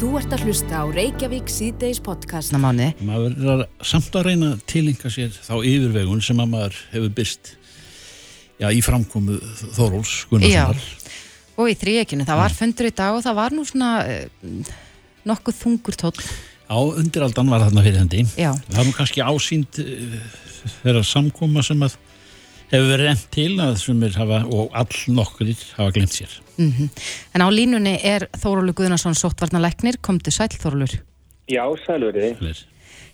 Þú ert að hlusta á Reykjavík síðdeis podcast. mánuði. maður er samt að reyna að tilinka sér þá yfirvegun sem að maður hefur byrst já, í framkomu Þóróls Gunnarssonar Og í þríekinu, það var fundur í dag og það var nú svona uh, nokkuð þungur tótt. á undiraldan var þarna fyrir hendi Já. það er nú kannski ásýnd uh, þeirra samkoma sem að hefur verið reynd til að sumir hafa og all nokkur hafa glemt sér En á línunni er Þórólu Guðnarsson sóttvarnalegnir, komdu sæl Þórólur. Já, sælveri.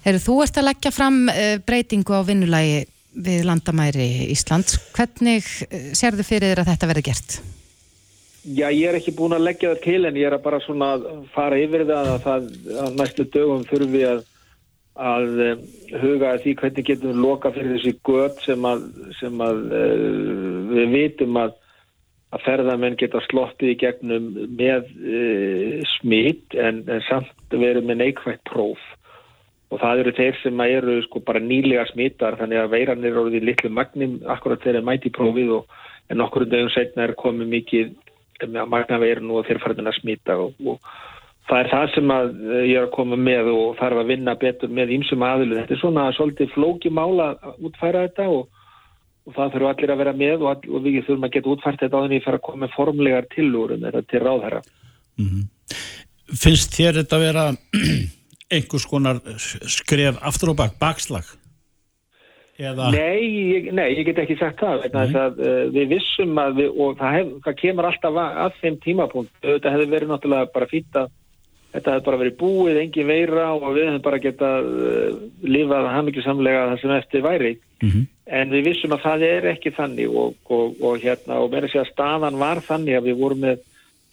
Herru, þú ert að leggja fram uh, breytingu á vinnulagi við landamæri Íslands. Hvernig uh, sérðu fyrir þér að þetta verði gert? Já, ég er ekki búin að leggja það til en ég er að bara svona að fara yfir það að það að næstu dögum þurfum við að, að um, huga að því hvernig getum við loka fyrir þessi gött sem að, sem að uh, við vitum að, að ferðamenn geta slottið í gegnum með uh, smitt en, en samt verið með neikvægt próf. Og það eru þeir sem eru sko bara nýlega smittar þannig að veiran er orðið litlu magnim akkurat þeir mæti í prófið og en okkur dögum setna er komið mikið magna veirun og þeir farin að smita og, og það er það sem að eh, ég er að koma með og þarf að vinna betur með ímsum aðilu. Þetta er svona svolítið flóki mála að útfæra þetta og, og það þurfa allir að vera með og, all, og við þurfum að geta útfært þetta á þenni fyrir að koma með formlegar tillúrum þetta til ráðherra. finnst þér þetta að vera einhvers konar skref aftur og bak, bakslag eða Nei, ég, nei, ég get ekki sagt það vegna þess að uh, við vissum að við, og það, hef, það kemur alltaf að, að þeim tímapunkt. Þetta hefði verið náttúrulega bara fýtt að þetta hefði bara verið búið, engin veira og við hefðum bara getað uh, lifað hafmyggjusamlega það sem eftir væri. Mhm. En við vissum að það er ekki þannig og, og, og hérna og meira að segja að staðan var þannig að við vorum með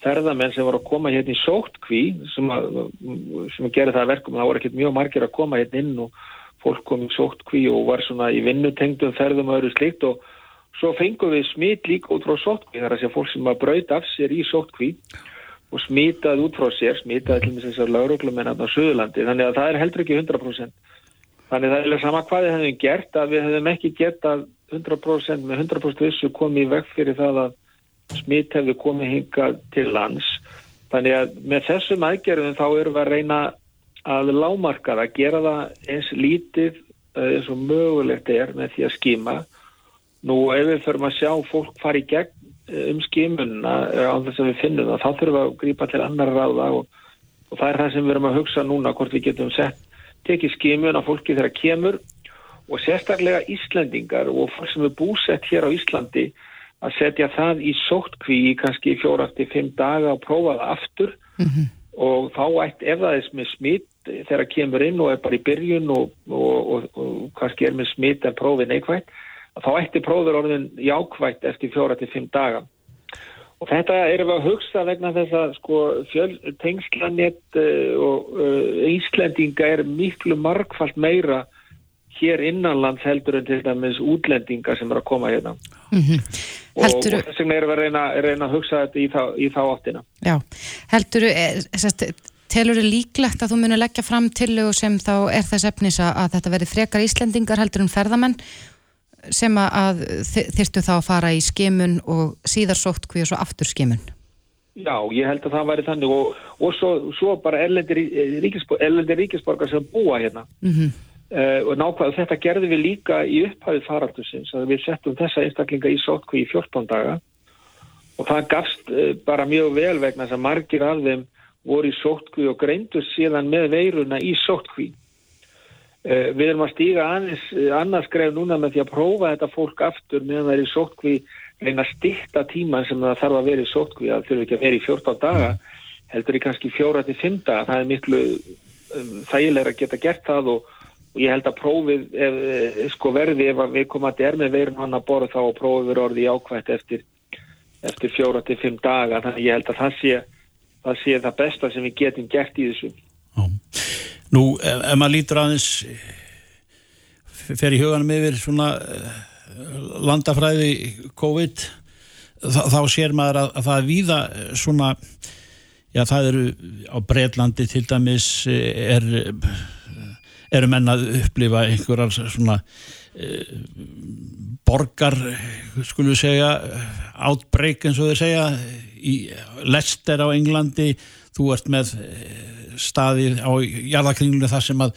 ferðamenn sem voru að koma hérna í sóttkví sem, að, sem að gera það að verkum það voru ekkert mjög margir að koma hérna inn og fólk kom í sóttkví og var svona í vinnutengdum ferðum og öðru slikt og svo fengum við smit líka út frá sóttkví þar að segja fólk sem að braut af sér í sóttkví og smitaði út frá sér smitaði til þess að lauruglumenn á Suðurlandi. Þannig að það er heldur ekki 100% þannig að það er sama hvað við hefðum gert að við hefðum ekki getað 100% með 100% vissu komið í veg fyrir það að smitt hefði komið hingað til lands. Þannig að með þessum aðgerðum þá erum við að reyna að lámarka það, gera það eins lítið eh, eins og mögulegt er með því að skíma nú ef við förum að sjá fólk fara í gegn um skímunna á þess að við finnum það, þá þurfum við að grípa til annar ráða og, og það er það sem við erum að hugsa núna hvort við getum sett tekið skímun á fólki þegar kemur og sérstaklega Íslendingar og fólk sem er búsett hér á Íslandi að setja það í sóttkví í kannski fjóra til fimm daga og prófa það aftur. Og þá ætti ef það er með smitt þegar kemur inn og er bara í byrjun og, og, og, og kannski er með smitt en prófið neikvægt að þá ætti prófið orðin jákvægt eftir fjóra til fimm daga. Og þetta erum við að hugsa vegna þess að sko tengslanett uh, og uh, Íslendinga er miklu margfalt meira hér innanlands heldur en til dæmis útlendinga sem er að koma hérna. Og, Heldurðu- og þess vegna erum við að reyna, reyna að hugsa þetta í þá, í þá áttina. Já, heldur telur þú líklegt að þú munir leggja fram tillögu sem þá er þess efnis að, að þetta verði frekar Íslendingar heldur en ferðamenn sem að, þyrftu þá að fara í skimun og síðar sóttkví og svo aftur skimun? Já, ég held að það væri þannig og, og svo, svo bara erlendir, erlendir ríkisborgar sem búa hérna. Mm uh, og nákvæða þetta gerði við líka í upphæfið faraldusins að við settum þessa einstaklinga í sótkví í 14 daga. Og það gafst uh, bara mjög vel vegna þess að margir af þeim voru í sótkví og greindust síðan með veiruna í sótkví. Uh, við erum að stíga aðeins, uh, annars greið núna með því að prófa þetta fólk aftur meðan það er í sótkví, reyna að styrta tíman sem það þarf að vera í sótkví, það þurfi ekki að vera í 14 daga, heldur í kannski fjóra til 5 daga, það er miklu um, þægilega að geta gert það og, og ég held að prófið ef, eh, sko verði ef við komandi er með veirun hann að borða þá og prófið verið orðið jákvægt eftir, eftir fjóra til 5 daga, þannig ég held að það sé það sé það besta sem við getum gert í þessu. Nú, ef, ef maður lítur aðeins fer í huganum yfir svona eh, landafræði COVID þá, þá sér maður að, að það er víða eh, svona já það eru á Breitlandi til dæmis eh, er eru menn að upplifa einhverjar svona eh, borgar skulum segja outbreak eins og þeir segja í Leicester á Englandi þú ert með eh, staði á jarðakringlunum þar sem að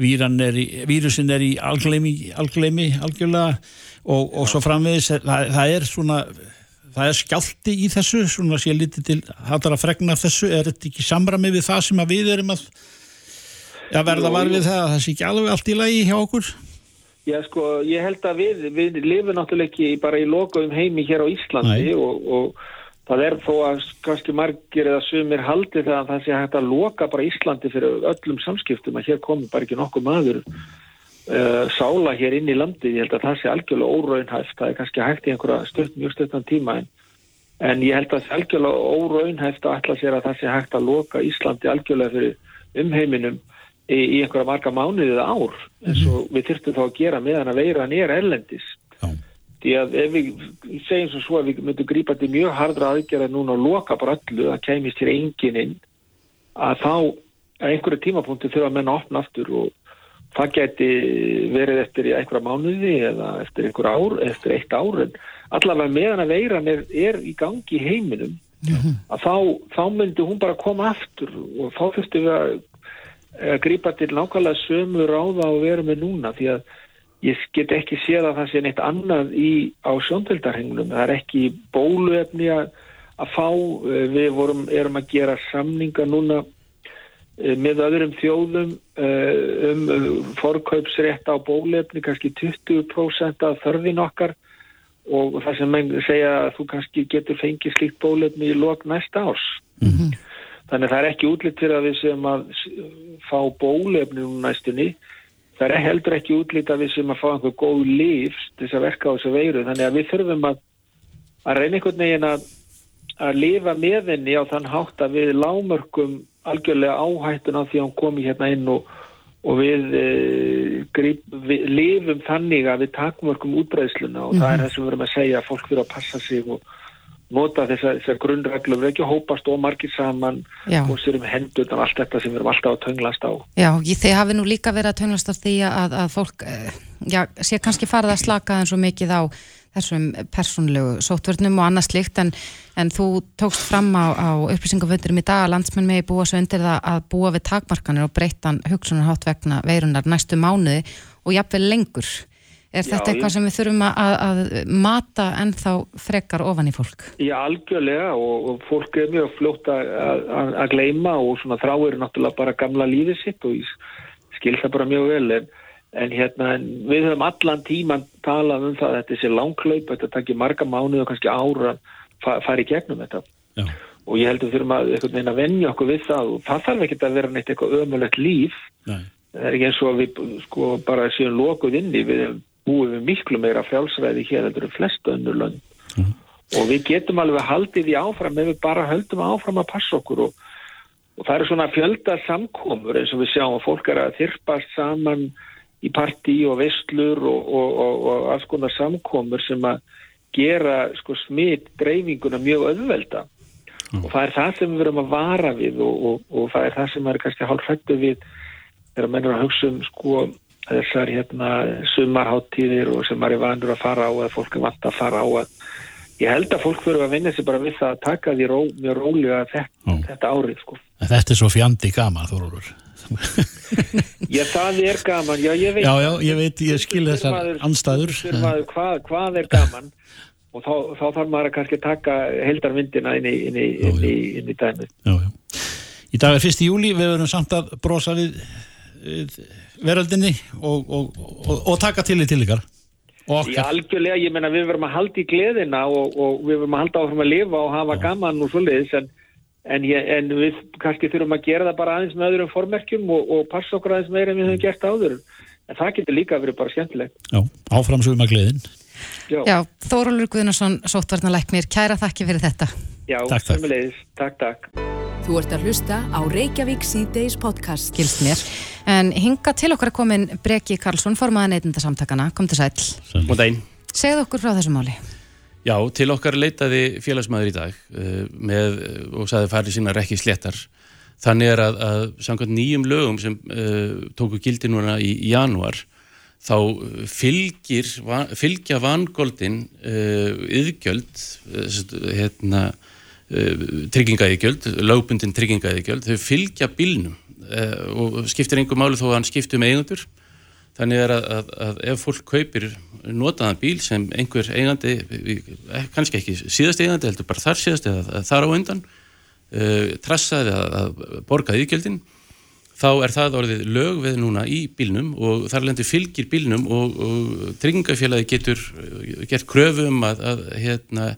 er í, vírusin er í algleimi, algleimi algjörlega og, og svo framvegis. Það, það er svona það er skjálti í þessu svona sé litið til hattar að fregna þessu. Er þetta ekki samrami við það sem að við erum að ja, verða var við það það sé ekki alveg allt í lagi hjá okkur? Já sko ég held að við við lifum náttúrulega ekki bara í lokuðum heimi hér á Íslandi og, og það er þó að kannski margir eða sumir haldi að það sé hægt að loka bara Íslandi fyrir öllum samskiptum að hér komi bara ekki nokkuð maður uh, sála hér inn í landi ég held að það sé algjörlega óraunhæft það er kannski hægt í einhverja stört, mjög störtan tíma en, en ég held að það sé algjörlega óraunhæft að ætla sér að það sé hægt að loka Íslandi algjörlega fyrir umheiminum í, í einhverja marga mánuðið ár eins og við þurftum þá að gera meðan að veira nýra ellendis Já. Því að ef við segjum svo svo að við myndum grípa til mjög hardra aðgerða núna og loka bara öllu að kemist til enginn inn að þá að einhverju tímapunkti þurfa að menna opna aftur og það geti verið eftir einhverja mánuði eða eftir einhver ár, eftir eitt ár en allavega meðan að veiran er, er í gangi í heiminum mhm. að þá, þá myndi hún bara koma aftur og þá þurftum við að, að grípa til nákvæmlega sömu ráða og vera með núna því að ég get ekki séð að það sé neitt annað í, á sjóndöldarhengunum það er ekki bóluefni að, að fá við vorum, erum að gera samninga núna Eh, með öðrum þjóðum eh, um eh, forkaupsrétt á bólefni, kannski 20% af þörfin okkar og það sem menn segja að þú kannski getur fengið slíkt bólefni í lok næsta árs. Mm -hmm. Þannig að það er ekki útlýtt fyrir að við sem að fá bólefni um næstunni, það er heldur ekki útlýtt að við sem að fá einhver góð líf þess að verka á þessu veiru. Þannig að við þurfum að, að reyna einhvern veginn að, að lifa með henni á þann hátt að við lámörkum algjörlega áhættun á því að hún komi hérna inn og, og við, e, grip, við lifum þannig að við takmörkum útbreðsluna og mm -hmm. það er mhm. það sem við verum að segja að fólk fyrir að passa sig og nota þessar, þessar grunnreglum, við ekki hópast og margir saman já. og sérum hendur og allt þetta sem við erum alltaf að tönglast á Já, þið hafi nú líka verið að tönglast á því að, að fólk eh, já, sé kannski farið að slaka en svo mikið á þessum persónlegu sótverðnum og annað slikt en, en þú tókst fram á, á upplýsingaföndurum í dag að landsmenn megi búa svo undir það að búa við takmarkanir og breytan hugsunarhátt vegna veirunar næstu mánuði og jafnvel lengur. Er Já, þetta eitthvað sem við þurfum að, að mata en þá frekar ofan í fólk? Já, algjörlega og, og fólk er mjög fljótt að, að, að gleima og svona þráir náttúrulega bara gamla lífið sitt og ég skil það bara mjög vel en En hérna, við höfum allan tíman talað um það að þetta sé langklaup, þetta takkir marga mánuð og kannski ára að fara í gegnum þetta. Já. Og ég held að við þurfum að, að vennja okkur við það og það þarf ekki að vera neitt eitthvað ömulegt líf. Nei. Það er ekki eins og við sko bara séum lokuð inni, við búum við miklu meira frjálsræði hér, þetta eru flestu önnur lönd. Mm. Og við getum alveg haldið í áfram ef við bara höldum áfram að passa okkur og, og það eru svona fjölda samkomur eins og við sjáum að fólk er að þyrpast saman í partí og vestlur og, og, og, og alls konar samkomur sem að gera sko, smitt dreifinguna mjög öðvelda mm. og það er það sem við verum að vara við og það er það sem er kannski hálf hrættu við þegar mennur að hugsa um sko þessar hérna sumarháttíðir og sem maður er vandur að fara á eða fólk er vant að fara á að ég held að fólk verður að vinna sér bara við það að taka því ró, mjög rólega þetta, mm. þetta árið sko. Þetta er svo fjandi gama Þorólur Já, það er gaman, já, ég veit Já, já, ég veit, ég skil þessar anstæður hvað, hvað er gaman? Og þá, þá þarf maður að kannski taka heldarmyndina inn í, inn í, inn í, inn í dæmi Já, já. Í dag er fyrst í júli, við verðum samt að brosa við, við veröldinni og, og, og, og taka til í til ykkar Já, algjörlega, ég menna við verðum að halda í gleðina og við verðum að halda áfram að lifa og hafa gaman og svoleiðis en En, en við kannski þurfum að gera það bara aðeins með öðrum formerkjum og, og passa okkur aðeins meira en við höfum gert áður. En það getur líka verið bara skemmtilegt. Já, áframsugum að gleðin. Já, Já Þórólur Guðnarsson, sóttvarnalæknir, kæra þakki fyrir þetta. Já, takk, takk. takk, takk. Þú ert að hlusta á Reykjavík C-Days podcast. Gilst mér. En hinga til okkar að komin Breki Karlsson, formaða neitindasamtakana. Kom til sæl. Sæl. Segð okkur frá þessu máli. Já, til okkar leitaði félagsmaður í dag uh, með, og saði farið sína rekki sléttar. Þannig er að, að samkvæmt nýjum lögum sem uh, tóku gildi núna í, í januar, þá fylgir, van, fylgja vangóldin uh, yðgjöld, hérna, tryggingaðigjöld, lögbundin tryggingaðigjöld, þau fylgja bílnum og skiptir einhver máli þó að hann skiptum eigundur þannig er að, að, að ef fólk kaupir notaðan bíl sem einhver eigandi, kannski ekki síðast eigandi, heldur bara þar síðast eða þar á undan uh, trassaði að, að borga ígjöldin þá er það orðið lög við núna í bílnum og þar lendur fylgir bílnum og, og tryggingafélagi getur uh, gert kröfum að, að hérna,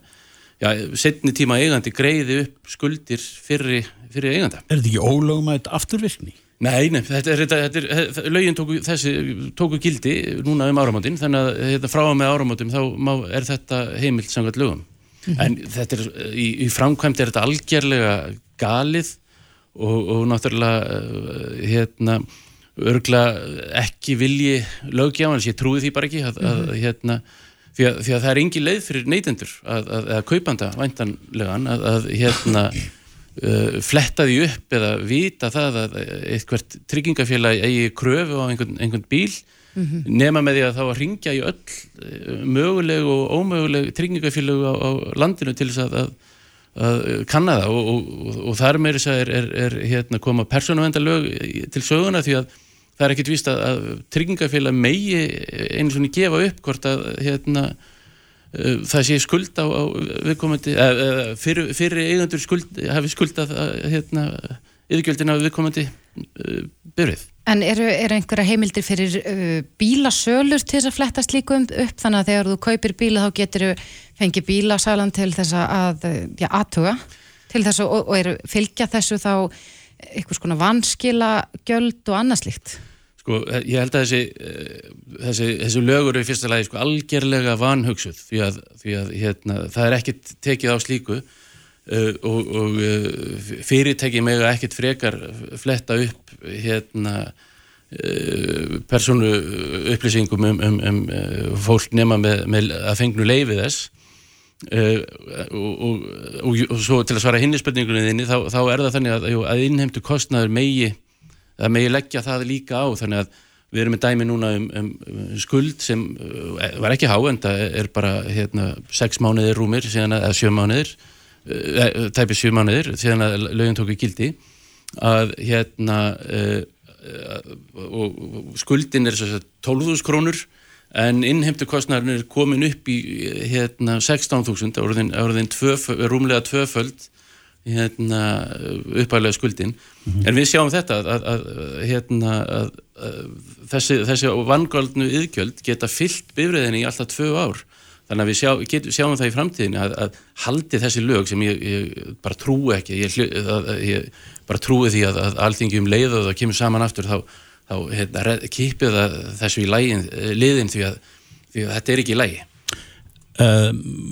já, setni tíma eigandi greiði upp skuldir fyrir, fyrir eiganda. Er þetta ekki ólögum að þetta afturvirkni? Nei, nei, þetta er, þetta er, lögin tóku, þessi, tóku gildi núna um áramótin, þannig að hérna, frá með áramótum þá má, er þetta heimilt samkvæmt lögum. Mm -hmm. En þetta er, í, í framkvæmt er þetta algjörlega galið og, og náttúrulega uh, hérna örgla ekki vilji lögjáðans, ég trúi því bara ekki að, að hérna því að, því að það er engi leið fyrir neytendur að, að, að kaupanda væntanlegan að hérna uh, fletta því upp eða vita það að eitthvað tryggingafélag eigi kröfu á einhvern, einhvern bíl mm -hmm. nema með því að þá að ringja í öll uh, möguleg og ómöguleg tryggingafélag á, á landinu til þess að að kanna það og, og, og þar með þess að er, er, er hérna, koma persónavendalög til söguna því að það er ekkit víst að, að tryggingafélag megi einu svona gefa upp hvort að hérna, uh, það sé skuld á, á viðkomandi uh, fyrir, fyrir eigandur skuld, hafi skuld að hérna, yfirgjöldin á viðkomandi byrjuð. En eru, eru einhverja heimildir fyrir uh, bílasölur til þess að fletta slíkum upp? Þannig að þegar þú kaupir bíla þá getur þú fengið bílasalan til þess að ja, aðtuga til þess og, og eru fylgja þessu þá eitthvað svona vanskila gjöld og annarslíkt? Sko, ég held að þessi, þessi, þessi lögur er í fyrsta lagi sko algjörlega vanhugsuð. Því að, því að hérna, það er ekkit tekið á slíku. uh, og, og uh, fyrirtæki mega ekkit frekar fletta upp hérna uh, persónu upplýsingum um, um, um fólk nema með, með að fengnu leifið þess. Og, og, og, og svo til að svara hinni spurningunni þinni þá, þá er það þannig að, að innheimtu kostnaður megi að megi leggja það líka á. Þannig að við erum með dæmi núna um, um, um skuld sem var ekki há en það er bara hérna, 6 mánuðir rúmir síðan að 7 mánuðir uh, tæpi 7 mánuðir síðan að lögum tóku gildi að hérna og skuldin er 12.000 krónur en innheimtukostnarinn er komin upp í hérna, 16.000 áraðin, áraðin tvöf, rúmlega tvöföld hérna, uppæðlega skuldin mm -hmm. en við sjáum þetta að, að, hérna, að, að þessi, þessi vangaldnu yðgjöld geta fyllt bifræðinni í alltaf tvö ár þannig að við sjá, get, sjáum það í framtíðinni að haldi þessi lög sem ég, ég bara trúi ekki ég, ég bara trúi því að alþingjum leið og það kemur saman aftur þá þá hérna, kýpið þessu í lægin, eh, liðin því að, því að þetta er ekki í lægi uh,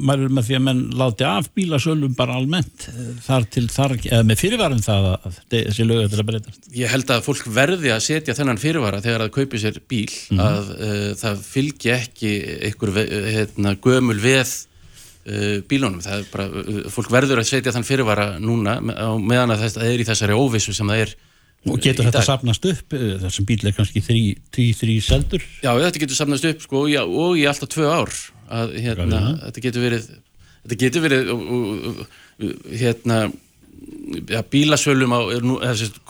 Mælur með því að menn láti af bílasölum bara almennt eh, þar til þar, eða með fyrirvarum það að þessi lögur til að breytast Ég held að fólk verði að setja þennan fyrirvara þegar það kaupir sér bíl mm -hmm. að uh, það fylgi ekki einhver hérna, gömul veð uh, bílunum, er bara fólk verður að setja þann fyrirvara núna meðan að það er í þessari óvissu sem það er Og getur þetta sapnast upp, þar sem bíl er kannski 3-3 seldur? Já, þetta getur sapnast upp sko, já, og í alltaf tvö ár. Að, hérna, þetta getur verið, þetta getur verið hérna, ja, bílasölum á,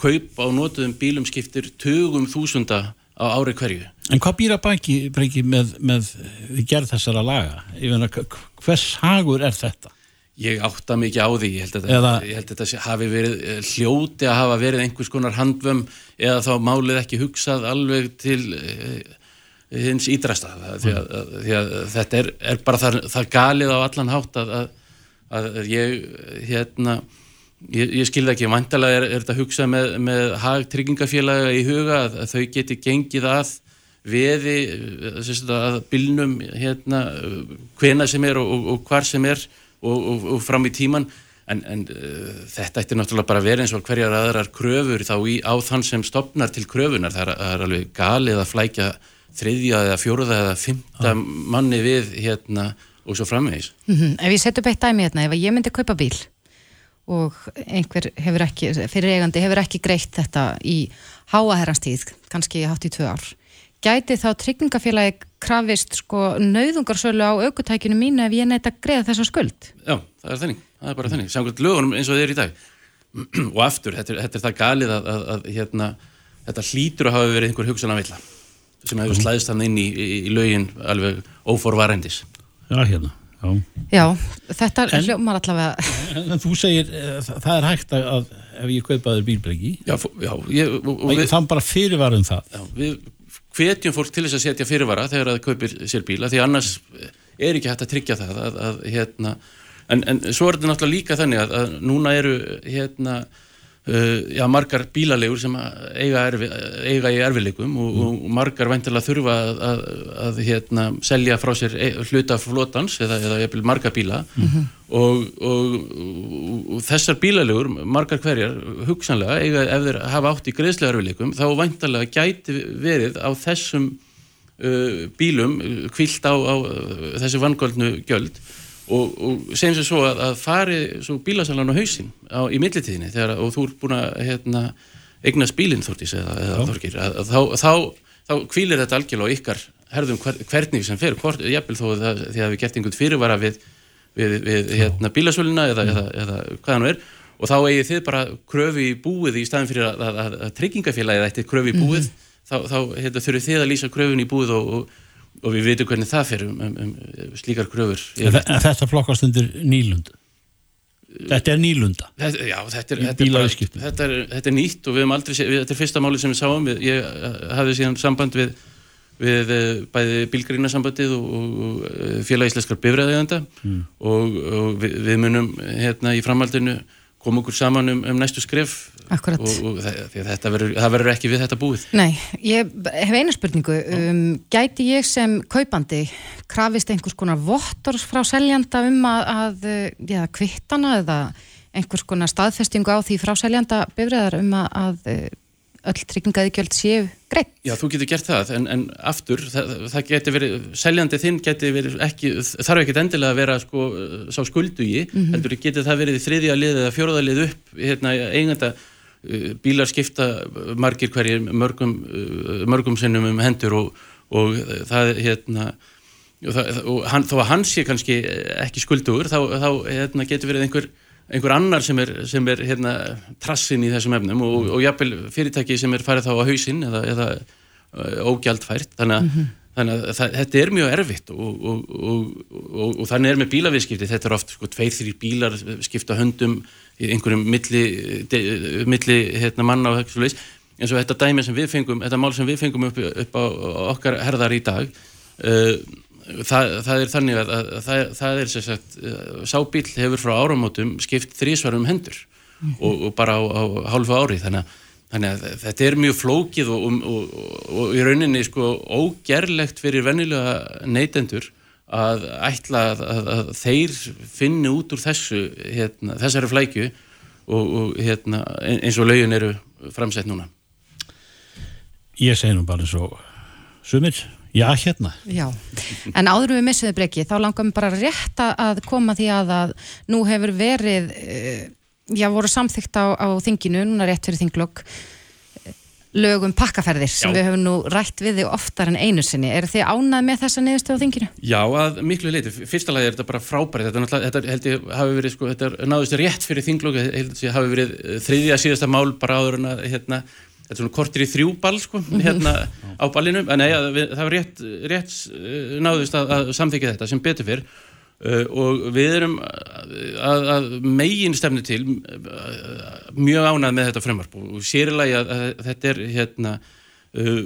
kaup á notuðum bílum skiptir 20.000 á ári hverju. En hvað býra bæki með, með gerð þessara laga? Meina, hvers hagur er þetta? Ég átta mikið á því, ég held að, eða, ég held að þetta hafi verið eh, hljóti að hafa verið einhvers konar handvömm eða þá málið ekki hugsað alveg til uh, hins ídrasta því að, mm. því að þetta er, er bara það, það galið á allan hátt að, að ég hérna ég, ég skilði ekki, vantalega er, er þetta hugsað með, með hagtryggingafélaga í huga að þau geti gengið að veði að bylnum hérna hvena sem er og, og, og hvar sem er og, og, og fram í tíman en, en uh, þetta ætti náttúrulega bara að vera eins og hverjar aðrar kröfur þá í, á þann sem stopnar til kröfunar það er, það er alveg galið að flækja þriðja eða fjóruða eða fymta ah. manni við hérna og svo framvegis. Mm -hmm. Ef ég set upp eitt dæmi hérna, ef ég myndi kaupa bíl og einhver hefur ekki, fyrir eigandi hefur ekki greitt þetta í háaherranstíð, kannski hátt í tvö ár, gæti þá tryggingafélagi krafist sko nauðungarsölu á aukutækinu mínu ef ég neitt að greiða þessa skuld. Já, það er þannig, það er bara þannig, samkvæmt lögunum eins og þeir í dag. og aftur, þetta er, þetta er það galið að, að, að hérna, þetta hlýtur að hafa verið einhver hugsan að vilja sem hefur slæðist hann inn í, í, í lögin alveg óforvarendis. Já, hérna, já. Já, þetta En- hljómar allavega, En, en þú segir, eh, það, er hægt að, að ef ég kaupaður bílbreki, Já, já, ég, og, og við, þann bara fyrirvarum það. já, við hvetjum fólk til þess að setja fyrirvara þegar það kaupir sér bíla því annars er ekki hægt að tryggja það að, að, hérna, en, en svo er þetta náttúrulega líka þannig að, að núna eru hérna, já, margar bílalegur sem að eiga, erfi, eiga í erfileikum og, og margar væntilega þurfa að, að, að hérna, selja frá sér e- hluta flotans eða, eða jafnvel marga bíla. Og, og, og, og þessar bílalegur, margar hverjar hugsanlega, eiga, ef þeir hafa átt í greiðslega erfileikum, þá væntalega gæti verið á þessum uh, bílum kvilt á, á uh, þessi vangöldnu gjöld og, og segjum sér svo að, að fari svo bílasalan á hausinn á, í millitíðinni þegar, og þú ert búin að hérna, eignast bílinn Þórtís eða, eða Þorgir að, að, þá, þá, þá kvílir þetta algjörlega á ykkar herðum hver, hvernig sem fer hvort, jafnvel þó að það, því að við gert einhvern fyrirvara við, við, við hérna, bílasöluna eða, eða, eða hvað hann er. Og þá eigið þið bara kröfu í búið í staðin fyrir að, að, að, að tryggingafélagið ætti kröfu í búið. Þá, þá hérna, þurfið þið að lýsa kröfun í búið og, og, og við veitum hvernig það fer um, um, um slíkar kröfur En, þe- en þetta flokkast undir nýlund. Þetta er nýlunda. Þetta, já, þetta er, þetta, er bara, þetta, er, þetta er nýtt og við hefum aldrei, við, þetta er fyrsta máli sem við sáum, við, ég eh, hafði síðan samband við, við eh, bæði bílgrínasambandið og, og, eh, félag íslenskar bifræðeganda Mm. og, og við munum hérna í framhaldinu koma okkur saman um, um næstu skref Akkúrat. og, og verður, það verður ekki við þetta búið. nei, ég hef eina spurningu, um, gæti ég sem kaupandi krafist einhvers konar vottors frá seljanda um að, að já, kvittana eða einhvers konar staðfestingu á því frá seljanda bifræðar um að, að öll tryggingaðigjöld séu greitt? Já, þú getur gert það, en, en aftur, það, það getur verið, seljandi þinn getur verið ekki, þarf ekkert endilega að vera sko, sá skuldugi, heldur getur það verið í þriðja lið eða fjóraða lið upp, hérna, eiganda, uh, bílar skipta margir hverjir mörgum, uh, mörgum sinnum um hendur og, og það, hérna, og, það, og hann, þó að hann sé kannski ekki skuldugur, þá, þá hérna, getur verið einhver einhver annar sem er, sem er hérna, trassin í þessum efnum og, og jafnvel fyrirtæki sem er farið þá á hausinn eða, eða ógjaldfært. Þannig að, þannig að það, þetta er mjög erfitt og, og, og, og þannig er með bílaviðskipti. Þetta er oft sko tveir, þrjir bílar skipta höndum í einhverjum milli, de, milli hérna, manna og eitthvað leys eins og þetta dæmi sem við fengum þetta mál sem við fengum upp, upp á okkar herðar í dag uh, það, það er þannig að, að, að það, það er sagt, uh, sábíl hefur frá áramótum skipt þrísvarum hendur og, og bara á, á hálfu ári. Þannig að, þannig að þetta er mjög flókið og, og, og, og í rauninni sko ógerlegt fyrir venjulega neytendur að ætla að, að, að þeir finni út úr þessu hérna, þessari flækju og, og hérna, eins og laugin eru framsett núna. Ég segi nú bara eins og sumir, já hérna. Já, en áður við missuðu breki þá langar mér bara rétt að- koma því að að nú hefur verið eh, já, voru samþykkt á, á þinginu, núna rétt fyrir þinglokk lögum pakkaferðir sem Já. við höfum nú rætt við þig oftar en einu sinni. Er þið ánað með þessa niðurstöð á þinginu? Já, að miklu leiti. Fyrsta lagi er þetta bara frábæri. Þetta, þetta held ég hafi verið, sko, þetta er náðust rétt fyrir þinglók, held ég hafi verið eh, þriðja síðasta mál bara áður en að, hérna, þetta er svona kortir í þrjú ball, sko, hérna á ballinu. En nei, við, það var rétt, rétt eh, náðust að, að samþykja þetta sem betur fyrr. Uh, og við erum að, að megin stefnu til mjög ánað með þetta frumvarp og sérilagi að, að þetta er hérna uh,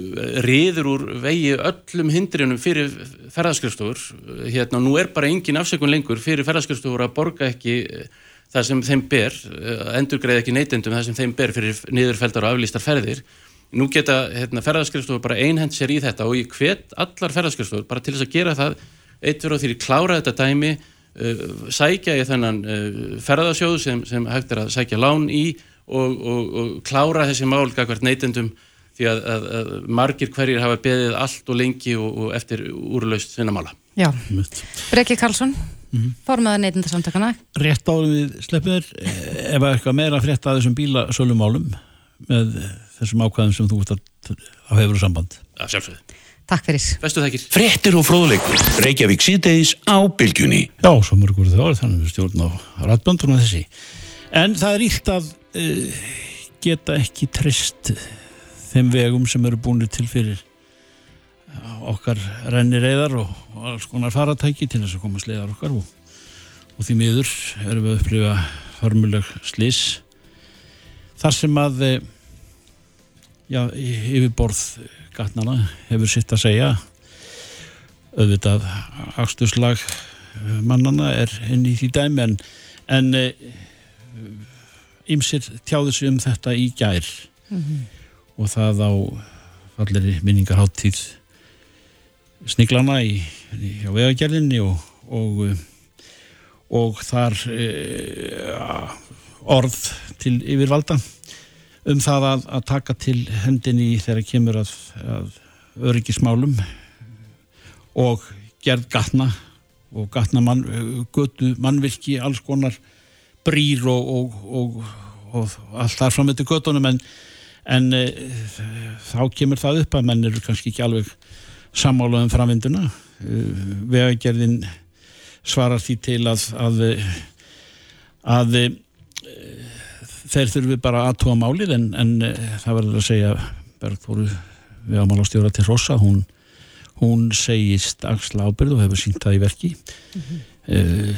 riður úr vegi öllum hindrinum fyrir ferðaskrifstofur hérna nú er bara engin afsökun lengur fyrir ferðaskrifstofur að borga ekki það sem þeim ber, uh, endurgreið ekki neytendum það sem þeim ber fyrir niðurfeldar og aflýstar ferðir. Nú geta hérna, ferðaskrifstofur bara einhend sér í þetta og ég hvet allar ferðaskrifstofur bara til þess að gera það eitt fyrir og því klára þetta dæmi uh, sækja í þennan uh, ferðasjóð sem, sem hægt er að sækja lán í og, og, og klára þessi mál gagvart neytendum því að, að, að margir hverjir hafa beðið allt og lengi og, og eftir úrlaust sinna mála. Já. Breki Karlsson, mm -hmm. formaður neytindasamtakana. Rétt árum við sleppum þér, eh, ef eitthvað meira frétt að þessum bílasölumálum með þessum ákvæðum sem þú ert að, að hefur samband. Að sjálfsögðu. Takk fyrir. Frettir og fróðleikur. Reykjavík síðdeis á bylgjunni. Já, svo mörgur það var þannig við stjórn á ratböndunum þessi. En það er ílt að uh, geta ekki trist þeim vegum sem eru búinir til fyrir okkar rennir eðar og, og alls konar faratæki til þess að koma sleiðar okkar og, og því miður erum við að upplifa hörmuleg slis þar sem að eh, já, yfirborð gatnana hefur sitt að segja. Auðvitað axturslag mannana er inn í því dæmi en, en ymsir tjáðu sig um þetta í gær. Og það á falleri minningarháttíð sniglana í, í, vegagerðinni og, og, og þar e, orð til yfirvalda um það að, að taka til hendinni þegar kemur að, að öryggismálum og gerð gatna og gatna mann, götu mannvirki, alls konar brýr og, og, og, og allt þar fram með til göttunum en, en e, þá kemur það upp að menn eru kannski ekki alveg sammála um framvinduna vegagerðin svarar því til að að, að þeir þurfi bara aðtóa málið en, en það verður að segja Bergþóru vegamálastjóra til Rossa hún, hún segist axla ábyrð og hefur sínt það í verki mm -hmm. uh,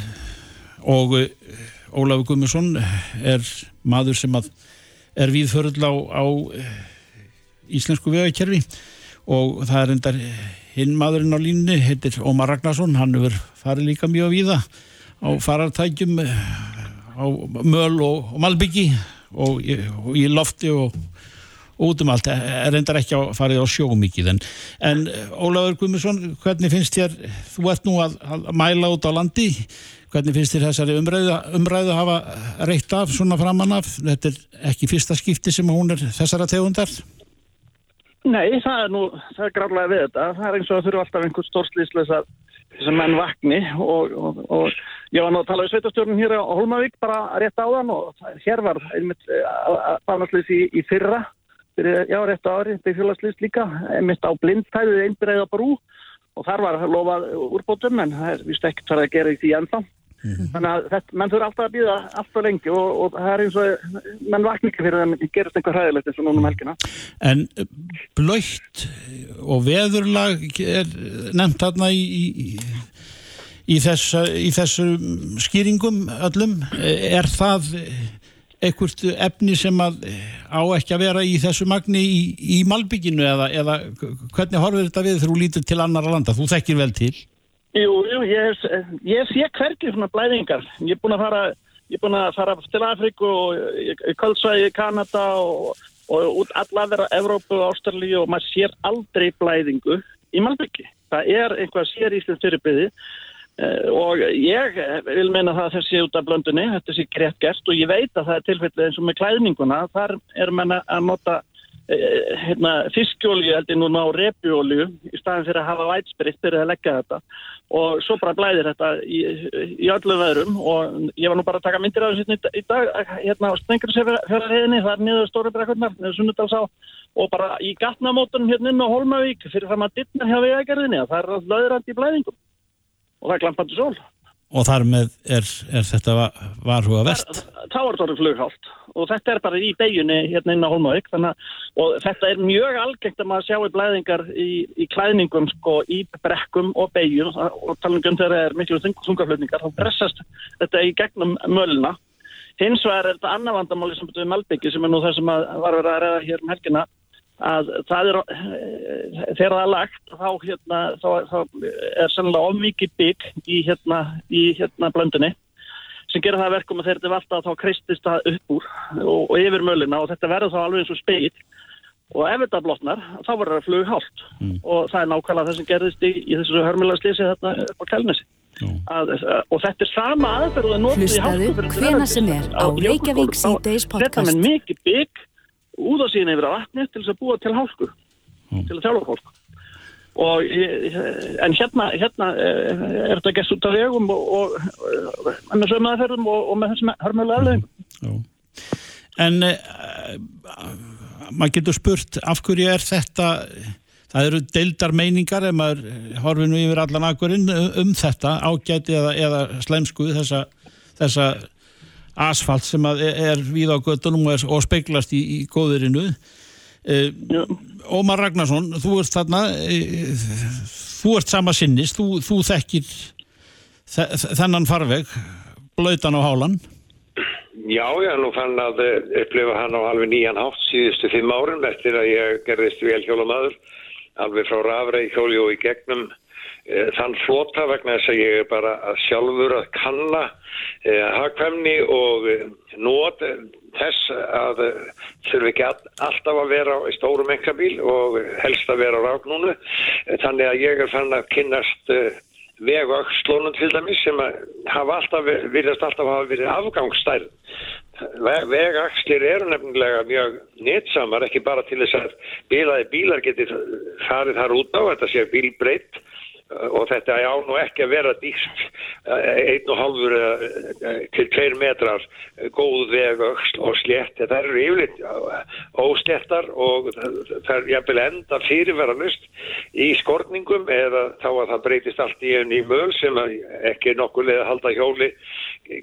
og Ólafur Gummarsson er maður sem að er viðförðl á, á íslensku vegakerfi og það er endar hinn maðurinn á línni, heitir Ómar Ragnarsson hann hefur farið líka mjög víða á farartækjum á möl og, og malbyggi og, og í lofti og, og út um allt. Er endar ekki að farið á sjó mikið en, en Ólafur Guðmundsson hvernig finnst þér, þú ert nú að, að mæla út á landi hvernig finnst þér þessari umræðu, umræðu hafa reitt af svona framann af? Þetta er ekki fyrsta skipti sem hún er þessara tegundar Nei, það er nú, það er gráðlega við þetta. Það er eins og það þurfa alltaf einhvern stórslýsleis að þessum menn vakni og, og, og ég var nú að tala við sveitastjórnum hér á Holmavík bara rétt áðan og hér var einmitt barnaslýs í, í fyrra, fyrir, já rétt ári, byggfélagslýs líka, einmitt á blindtæðið einbreiða brú og þar var lofað úrbótum en það er vist ekkert farið að gera í því ennþá. Mm -hmm. Þannig að þetta, menn þurfa alltaf að býða alltaf lengi og, og það er eins og menn vakna ekki fyrir að það gerist einhver hræðilegt eins og núna um helgina. En blöytt og veðurlag er nefnt þarna í, í, í, þessa, í þessu skýringum öllum. Er það einhvert efni sem að á ekki að vera í þessu magni í Malbygginu eða, eða hvernig horfir þetta við þegar þú lítur til annara landa? Þú þekkir vel til. Jú, jú, ég, ég sé hverkið svona blæðingar. Ég er búin að fara, að fara til Afríku og Köldsvæði, Kanada og, og út allavega Evrópu og Ástralíu og maður sér aldrei blæðingu í Malbyggi. Það er einhvað sér íslens fyrirbyði og ég vil meina það þessi út af blöndunni, þetta sé greitt gert og ég veit að það er tilfellið eins og með klæðninguna, þar er menna að nota hérna, fiskjólju heldur núna á repjólju í staðin fyrir að hafa vætspiritt fyrir að leggja þetta og svo bara blæðir þetta í, í öllum veðrum og ég var nú bara að taka myndir af þessu í dag hérna á Stengursefjörðarheðinni það er niður stóri brekkurnar, niður Sunnudalsá og bara í gatnamótunum hérna inn á Holmavík fyrir það maður dittnar hjá vegagerðinni það er löðrandi blæðingum. Og það er glampandi sól Og þar með er, er þetta varhuga vest? Þá er þetta flughált og þetta er bara í beginni hérna inn á Holmavík og þetta er mjög algengt að maður sjá í blæðingar í, í klæðningum sko í brekkum og begjum og talangum þegar það er miklu þungaflutningar þá pressast þetta í gegnum möluna. Hins vegar er þetta annar vandamáli sem betur við Malbyggi sem er nú það sem var verið að reyða hér um helgina að það er þegar það er lagt þá, hérna, þá, þá er sannlega ofmikið bygg í hérna, í hérna blöndinni sem gerir það verkum að þeir eru alltaf þá kristist það upp úr og, og yfir mölina og þetta verður þá alveg eins og speil og ef þetta blotnar þá verður það flughált mm. og það er nákvæmlega það sem gerðist í, í þessu hörmulegslýsi þetta upp á Kælnesi að, og þetta er sama aðferð Hlustaðu hvena sem er á Reykjavík C-Days podcast Þetta með mikið bygg úða síðan yfir að vatni til þess að búa til hálku mm. til að þjála fólk. Og, en hérna, hérna er þetta gæst út af vegum og, og með sögmaðarferðum og, og með þessum hörmulega aflegum En uh, maður getur spurt af hverju er þetta það eru deildar meiningar ef maður horfið nú yfir allan akkurinn um, um þetta ágæti eða, eða slemsku þessa, þessa asfalt sem er, er við á göttunum og, er, og speglast í, í góðurinu eh, Ómar Ragnarsson þú ert þarna eh, þú ert sama sinnis, þú, þú þekkir þe- þennan farveg blöytan á hálan. Já, já, nú fann að eh, upplifa hann á alveg nýjan hátt síðustu fimm árum eftir að ég gerðist velhjólamaður alveg frá rafreið hjóli og í gegnum þann flota vegna þess að ég er bara að sjálfur að kanna e, hagkvæmni og e, nót e, þess að þurfi ekki all, alltaf að vera í stórum enkabíl og helst að vera á ráknúnu þannig að ég er fann að kynnast e, vegakslónum til dæmis sem hafa alltaf, virðast alltaf hafa verið afgangsstærð. Ve- Vegakslir eru nefnilega mjög netsamar, ekki bara til þess að bilaði bílar geti farið þar út á, þetta sé bílbreytt og þetta á nú ekki að vera dýrt einn og halvur eh, til tveir metrar eh, góð vegauksl og slétt. Þetta eru yfirleitt ósléttar og það er jafnvel enda fyrirverðanust í skorningum eða þá að það breytist allt í enn í möl sem ekki nokkuð leið að halda hjóli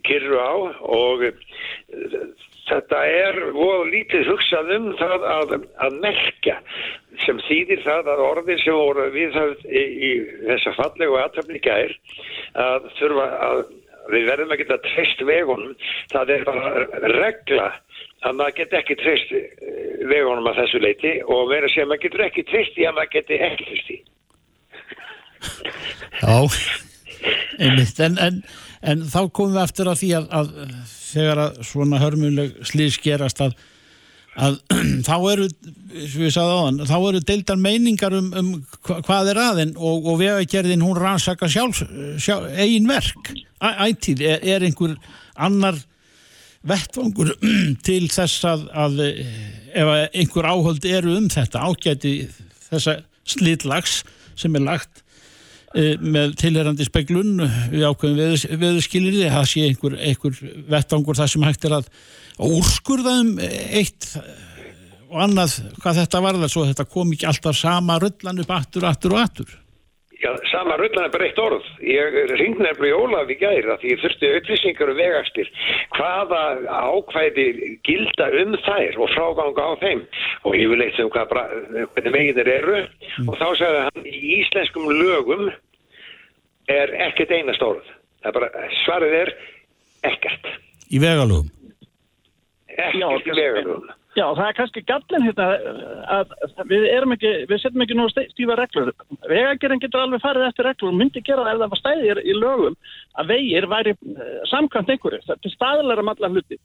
kyrru á og eh, þetta er voru lítið hugsað um það að, að merkja sem þýðir það að orðin sem voru viðhafð í, í þessa fallegu aðtöfni gær að þurfa að við verðum að geta treyst vegunum það er bara regla að maður geti ekki treyst eh, vegunum að þessu leiti og verður að maður getur ekki treyst í að maður geti ekki treyst í Já, einmitt, en, en, en þá komum við eftir að því að, að þegar að svona hörmuleg slís gerast að, að þá eru, áðan, þá eru deildar meiningar um, um hva- hvað er aðein og, og vegagerðin hún rannsaka sjálf, sjálf eigin verk, Æ, ætíð, er, er einhver annar vettvangur til þess að, að eh, ef einhver áhöld eru um þetta ágæti þessa slitlags sem er lagt með tilherandi speglun við ákveðum veðurskilir það sé einhver, einhver vettangur það sem hægt er að úrskurða um eitt og annað hvað þetta varðar svo þetta kom ekki alltaf sama rullan upp aftur, aftur og aftur Já, sama rullan er bara eitt orð. Ég ringd nefnilega Ólaf í gæri að því ég þurfti upplýsingar um vegastir. Hvaða ákvæði gilda um þær og fráganga á þeim og ég vil eitt sem hvað, bra- hvernig veginir eru og þá sagði hann í íslenskum lögum er ekkert einast orð. Það er bara, svarið er ekkert. í vegalögum Ekkert í vegalögum. Já, það er kannski gallin hérna að við erum ekki, við setjum ekki nú stífa reglur. Vegagerinn getur alveg farið eftir reglur og myndi gera það ef það var stæðir í lögum að vegir væri eh, samkvæmt einhverju. Það er til staðlega um alla hluti.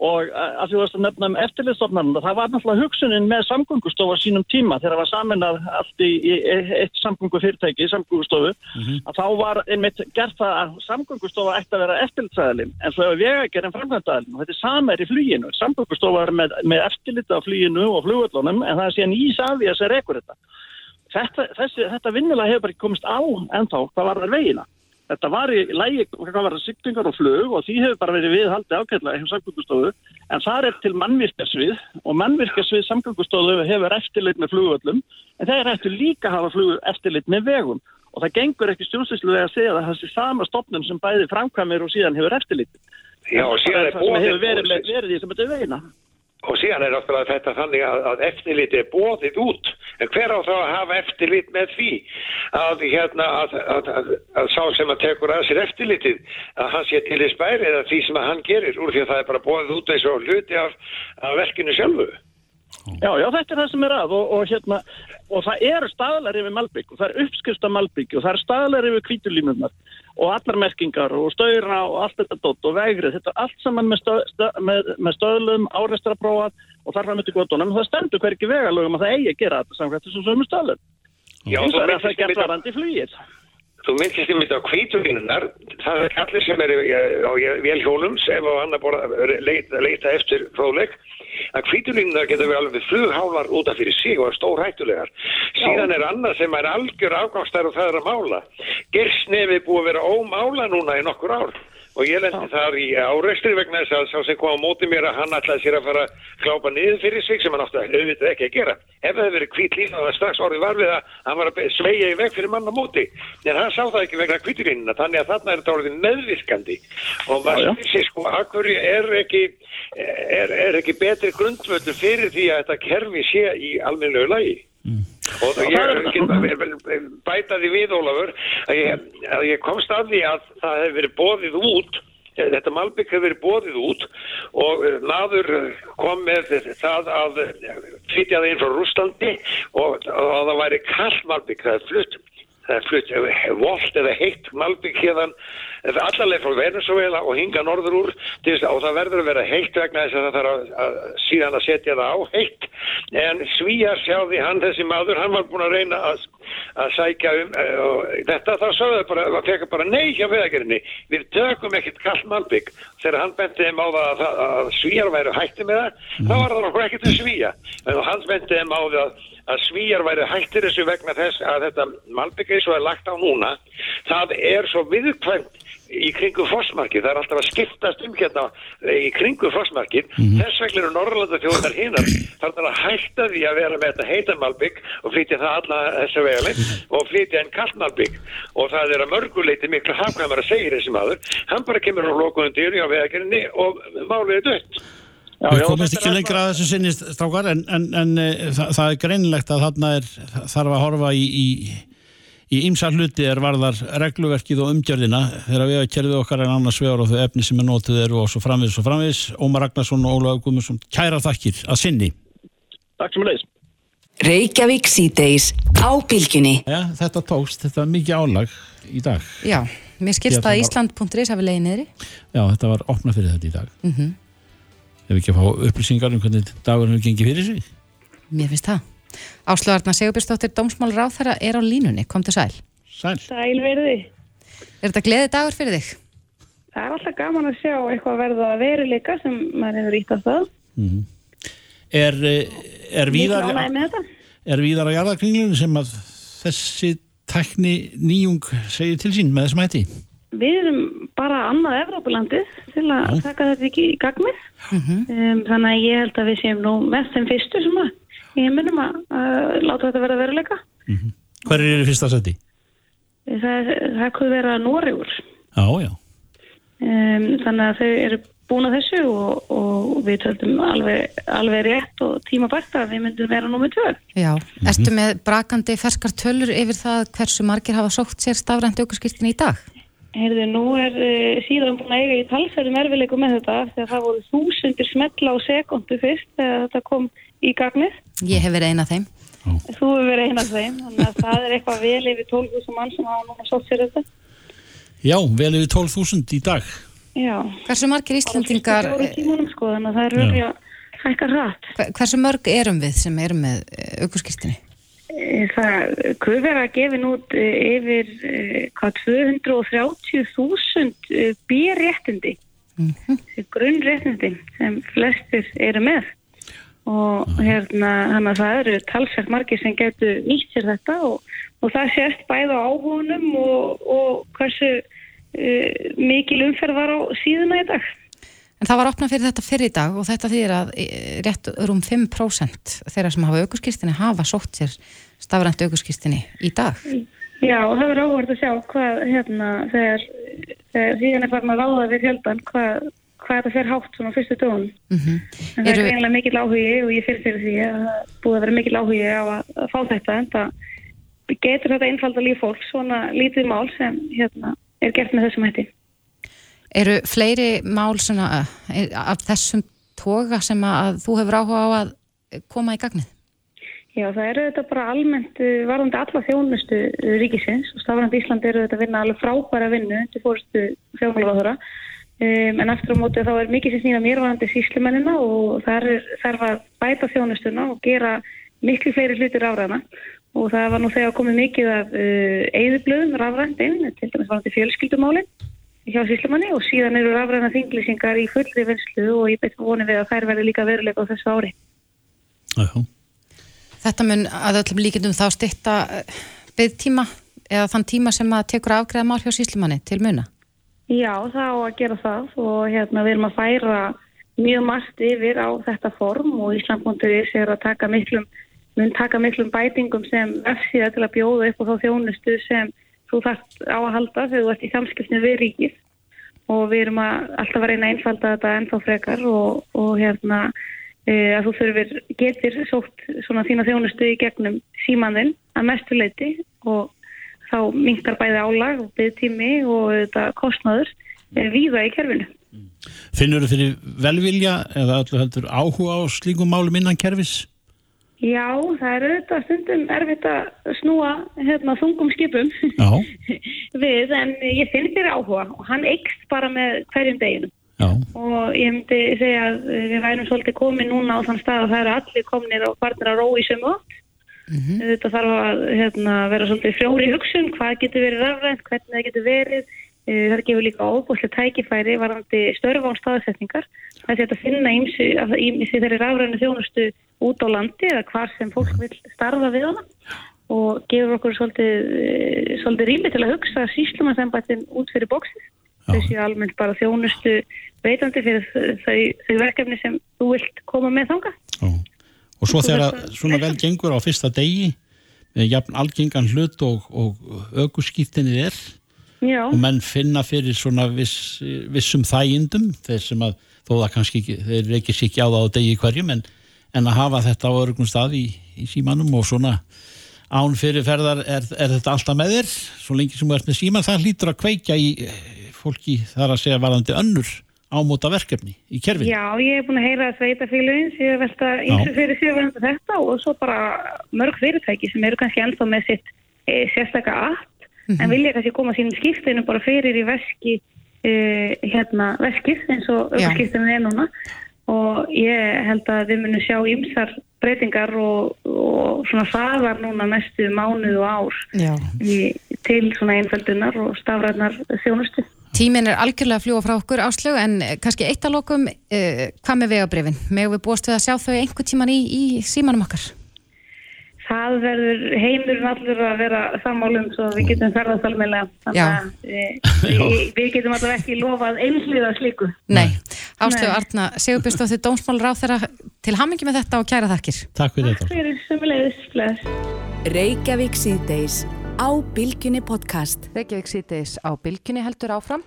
Og eh, að því að nefna um eftirlistofnarnar, það var náttúrulega hugsunin með samgöngustofa á sínum tíma þegar það var saminað allt í, í eitt samgöngufyrirtæki, samgöngustofu, að þá var einmitt gert það að samgöngustofa ætti að vera eftirlitsæðalinn, en svo hefur vegagerinn framkvæmdaðalinn og þetta er sama er í fluginu. Samgöngustofa er með, með eftirlit af fluginu og flugvöllunum, en það er síðan af því að sér ekkur þetta. Þetta, þessi, þetta vinnulega hefur bara komist á ennþá hvað var það vegina. Þetta var í lægi, hvað var það, sigtingar og flug og því hefur bara verið viðhaldið ákveðlega hjá samgöngustofu en það er til mannvirkasvið og mannvirkasvið samgöngustofu hefur eftirlit með flugvöllum en það er eftir líka að hafa flug eftirlit með vegum og það gengur ekki stjórnsýslulega að segja að það sé sama stopnum sem bæði framkvæmir og síðan hefur eftirlit. Já, síðan er það sem hefur verið, verið í sem þetta er vegina. Og síðan er náttúrulega þetta þannig að, að eftirlit er bóðið út. En hver á þá að hafa eftirlit með því að, hérna, að, að, að, sá sem að tekur að sér eftirlitið að hann sé til þess bæri eða því sem að hann gerir úr því að það er bara bóðið út eins og hluti af, af verkinu sjálfu. Já, já, þetta er það sem er að og, og, hérna, og það eru staðlar yfir Malbygg og það er uppskrift af Malbygg og það eru staðlar yfir kvítulínurnar og allar merkingar og stöyra og allt þetta dott og vegrið, þetta er allt saman með, stöð, stöð, með, með stöðlum, árestraprófað og þar fram yfir gotunum það stendur hverki vegalögum að það eigi að gera þetta samkvæmt þessum sömu stöðlum. Já, vegar er það minntist gert Þú myndist einmitt á kvítulínunar, það er allir sem eh, á velhjólum sem á annar borða leita, leita eftir fróðleik, að kvítulínunar geta við alveg flughálar út af fyrir sig og er stór hættulegar. Síðan er annað sem er algjör afgangstær og það er að mála. Gersnefi er búið að vera ómála núna í nokkur ár og ég lendi þar í áreikstri vegna þess að sá sem kom á móti mér að hann ætlaði sér að fara að klápa niður fyrir sig sem hann átti að auðvitað ekki að gera. Ef það hefði verið hvít lína það var strax orðið var við að hann var að sveigja í veg fyrir mann á móti. En hann sá það ekki vegna hvíturínina þannig að þarna er þetta orðið meðvirkandi og maður spyrir sig sko, akkur er ekki, er, er ekki betri grundvöldur fyrir því að þetta kerfi sé í almennilegu lagi? Og ég get bætaði við Ólafur að ég, að ég komst að því að það hefur verið bóðið út þetta Malbygg hefur verið bóðið út og maður kom með það að það inn frá Rúslandi og, og það væri kall Malbygg það er flutt flutt volt eða heitt Malbygg hérðan allarleið frá Venezuela og hinga norður úr þess, og það verður að vera heitt vegna þess að það þarf að, að síðan að setja það á heitt. En svíjar sjáði hann þessi maður, hann var búin að reyna að, að sækja um uh, þetta þá sögðu það bara, það fekk bara nei hjá veðagerinni, við tökum ekkert kall Malbygg, þegar hann benti þeim á það að, svíjar væru hætti með það þá var það okkur ekkert að svíja en hann benti þeim á það að svíjar væri hættir þessu vegna þess að þetta Malbygg eins og er lagt á núna það er svo viðkvæmt í kringu fósmarkið, það er alltaf að skiptast um hérna í kringu fósmarkið mm -hmm. þess vegna eru Norrlanda þjóðar hinnar þar er að hætta því að vera með þetta heitanmalbygg og flytja það alla þessu vegalinn og flytja enn kallmalbygg og það er að mörguleiti miklu hafkvæmar að segja þessi maður, hann bara kemur á lokuðum dýri á vegagerinni og málið er dött Við komumst ekki lengra að þessu sinni strákar en, en, en e, það, það er greinilegt að þarna er, þarf að horfa í, í í ymsa hluti er varðar regluverkið og umgjörðina. Þegar við að kerðu okkar en annars vegar og þau efni sem er nótið eru og svo framvis og framvis Ómar Ragnarsson og Ólaug Guðmundsson kæra þakkir að sinni. Takk sem að leys Reykjavík síðdeis á bylginni ja, Þetta tókst, þetta er mikið álag í dag. Já, mér skilst að Ísland.is hafi leiðið niðri. Já, þetta var opna fyrir þetta í dag. Mm -hmm. Ef ekki að fá upplýsingar um hvernig dagur hefur gengið fyrir sig. Mér finnst það. Áslöðarna Sigurbjörnsdóttir Dómsmálur á þeirra er á línunni, kom til sæl. Sæl. Sæl verði Er þetta gleði dagur fyrir þig? Það er alltaf gaman að sjá eitthvað verða veruleika sem maður hefur ítt á það mm -hmm. Er, er víðar er víðar á jarðakringlunum sem að þessi tækni nýjung segir til sín með þessum hætti? Við erum bara annað Evrópulandið til að Já. taka þetta ekki í gagnið mm -hmm. um, þannig að ég held að við séum nú mest sem fyrstu sem að ég minnum að, að láta þetta vera veruleika. Mm -hmm. Hver er í fyrsta seti? Það, það kuð vera Nóriður. Já, já. Um, þannig að þau eru búin að þessu og, og við töldum alveg, alveg rétt og tíma bært að við myndum vera nummið tvö. Já, mm -hmm. erstu með brakandi ferskar tölur yfir það hversu margir hafa sókt sér stafrænt aukurskýrtin í dag? Heyrðu, nú er uh, síðan búin að eiga í talsverðum erfileikum með þetta þegar það voru þúsundir smetla á sekundu fyrst þegar þetta kom í gagnið. Ég hef verið eina af þeim. Ó. Þú hefur verið eina af þeim, þannig að það er eitthvað vel yfir 12.000 mann sem hafa núna sótt sér þetta. Já, vel yfir 12.000 í dag. Já. Hversu margir Íslandingar... Það er tímunum sko, þannig að það er röglega hækkar rætt. Hversu mörg erum við sem erum með aukurskýrstinni? Eh, það að gefa nút eh, yfir hvað 230.000 bérréttindi. Mm -hmm. Grunnréttindi sem flestir eru með og hérna þannig að það eru talsvægt margir sem getur nýtt sér þetta og, og það sést bæða á áhugunum og, og hversu uh, mikil umferð var á síðuna í dag. En það var opnað fyrir þetta fyrir í dag og þetta þýðir að rétt um 5% þeirra sem hafa aukurskýrstinni hafa sótt sér stafrænt aukurskýrstinni í dag. Já, og það verður áhverð að sjá hvað hérna þegar, þegar síðan er farin að ráða við fjöldan hvað hvað þetta fer hátt svona fyrstu tónum. Mm -hmm. En það Eru... er eiginlega mikil áhugi og ég fyrir fyrir því að það búið að vera mikil áhugi á að, að fá þetta en það getur þetta einfalda líf fólk svona lítið mál sem hérna, er gert með þessum hætti. Eru fleiri mál svona eh, af þessum toga sem að þú hefur áhuga á að koma í gagnið? Já, það eru þetta bara almennt eh, varðandi alla þjónustu ríkisins og stafnandi Ísland eru þetta að vinna alveg frábæra vinnu til fórstu þjóðmálagáðura Um, en aftur á móti þá er mikið sem snýra mérvarandi síslimennina og þar er þarf að bæta þjónustuna og gera miklu fleiri hlutir áræðana og það var nú þegar komið mikið af uh, eigðublöðum rafrændin, til dæmis varandi fjölskyldumálinn hjá síslimanni og síðan eru rafræna þinglýsingar í fullri vinslu og ég betur vonið við að þær verði líka veruleika á þessu ári. Æjú. Þetta mun að öllum líkindum þá stitta uh, byggtíma eða þann tíma sem að tekur afgreða mál hjá síslimanni til muna? Já, það á að gera það og hérna við erum að færa mjög margt yfir á þetta form og Ísland.is er að taka miklum, mun taka miklum bætingum sem vefsíða til að bjóða upp á þá þjónustu sem þú þarft á að halda þegar þú ert í samskiptinu við ríkið og við erum að alltaf að reyna einfalda þetta ennþá frekar og, og hérna að þú þurfir getur sótt svona þína þjónustu í gegnum símaninn að mestu leiti og þá minkar bæði álag og byggtími og þetta kostnaður e, víða í kerfinu. Finnur þú fyrir velvilja eða öllu heldur áhuga á slíkum málum innan kerfis? Já, það er auðvitað stundum erfitt að snúa hérna, þungum skipum við, en ég finn fyrir áhuga og hann eikst bara með hverjum deginu. Já. Og ég myndi segja að við værum svolítið komið núna á þann stað að það eru allir kominir og farnir að rói sem átt. Mm -hmm. Þetta þarf að hérna, vera svolítið frjóri hugsun, hvað getur verið rafrænt, hvernig það getur verið. Það gefur líka óbúslega tækifæri varandi störfa á staðsetningar. Það er að finna ímsi þeirri rafrænu þjónustu út á landi eða hvar sem fólk vil starfa við hana og gefur okkur svolítið, svolítið rými til að hugsa síslumarsembættin út fyrir bóksið. Þessi almennt bara þjónustu veitandi fyrir þau, þau verkefni sem þú vilt koma með þanga. Og svo þegar svona vel gengur á fyrsta degi með jafn algengan hlut og, og aukurskýttinni er Já. og menn finna fyrir svona viss, vissum þægindum þeir sem að þó það kannski þeir reykir sér ekki á það á degi hverjum en, en að hafa þetta á örgum stað í, í símanum og svona án fyrir ferðar er, er þetta alltaf með þér svo lengi sem þú ert með síman það hlýtur að kveikja í fólki þar að segja varðandi önnur ámóta verkefni í kerfin. Já, ég hef búin að heyra að sveitafélugin séu velta eins og fyrir séu varðandi þetta og svo bara mörg fyrirtæki sem eru kannski ennþá með sitt e, sérstaka app Mm -hmm. en vilja kannski koma sínum skiptinu bara fyrir í veski uh, hérna veskið eins og öfskiptinu er núna og ég held að við munum sjá ymsar breytingar og, og svona faðar núna næstu mánuð og ár í, til svona einföldunar og stafræðnar þjónustu. Tímin er algjörlega að fljúa frá okkur áslögu en kannski eitt að lokum, uh, hvað með vegabrifin? Megum við búast við að sjá þau einhver tíman í, í símanum okkar? það verður heimurinn allur að vera sammálum svo við getum ferðast alveg þannig að við, við getum alltaf ekki lofað einslíða slíku. Nei, Áslögu Arna Sigurbjörnsdóttir Dómsmálur á þeirra til hammingi með þetta og kæra þakkir. Takk fyrir þetta. Takk fyrir sömulegis Reykjavík síðdeis á Bilginni podcast Reykjavík síðdeis á Bilginni heldur áfram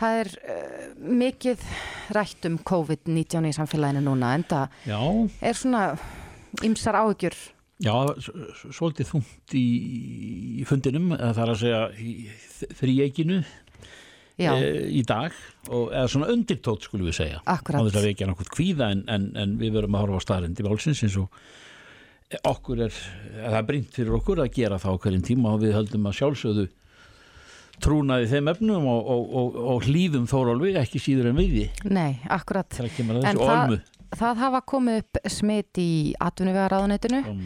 Það er uh, mikið rætt um COVID-19 í samfélaginu núna en það Já. er svona ymsar áhugjur Já, svolítið þungt í, í fundinum, það er að segja í þrýeikinu e, í dag, og, eða svona undirtótt skulum við segja. Akkurat. Á þess að við ekki náttúrulega kvíða en, en, en við verum að horfa á staðrind í málsins eins og okkur er, það er brínt fyrir okkur að gera það á hverjum tíma og við höldum að sjálfsögðu trúnaði þeim efnum og, og, og hlýðum þórólfi ekki síður en viði. Nei, akkurat. Það að þessu olmu. Það hafa komið upp smitt í atvinnuvegaráðunetinu um.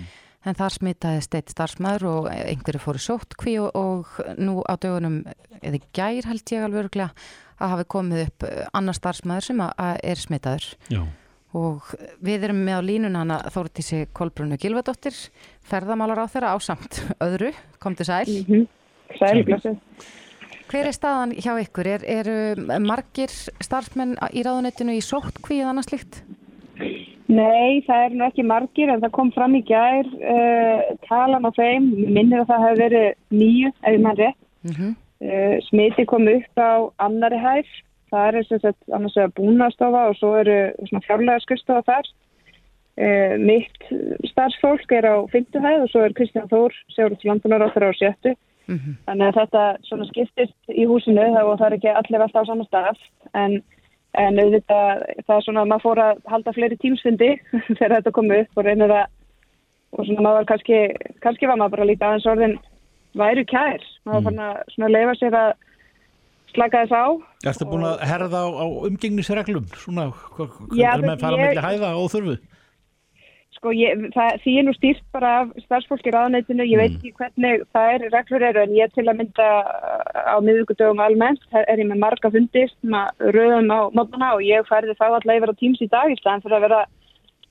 en þar smitaði steitt starfsmæður og einhverju fóru sótt kví og, og nú á dögunum, eða gær held ég alveg örglega, að hafi komið upp annar starfsmæður sem er smitaður. Já. Og við erum með á línuna hana Þórtísi Kolbrunnu Gilvadóttir, ferðamálar á þeirra ásamt öðru, kom til sæl. Mm -hmm. Sæl, blessið. Hver er staðan hjá ykkur? Er, er margir starfsmenn í ráðunettinu í sótt kví eða annars líkt? Nei, það er nú ekki margir en það kom fram í gær uh, talan á þeim, minnir að það hefur verið nýju, ef ég mann rétt mm -hmm. uh, smiti kom upp á annari hæf, það er sem sagt annars vegar búnastofa og svo eru svona fjárlega skurstofa þar uh, mitt starfsfólk er á fymtu hæð og svo er Kristján Þór Sjóður til landunar á þeirra á sjöttu mm -hmm. þannig að þetta svona skiptist í húsinu og það er ekki allir alltaf á saman stað en En auðvitað, það er svona að maður fór að halda fleiri tímsfundi þegar þetta kom upp og reynir að, og svona maður kannski, kannski var maður bara lítið aðeins orðin væru kær. Maður mm. fann að svona leifa sér að slaka þess á. Erstu búin að herða á, á umgengnisreglum? Svona, hvað er með að fara með hæða á þurfu? Sko, ég, það, því ég nú stýrt bara af starfsfólki ráðanætinu, ég veit ekki hvernig það er, reglur eru, en ég til að mynda á miðugudögum almennt, er ég með marga fundist, maður rauðum á mótana og ég færði þá alltaf yfir á tíms í dag í staðan fyrir að vera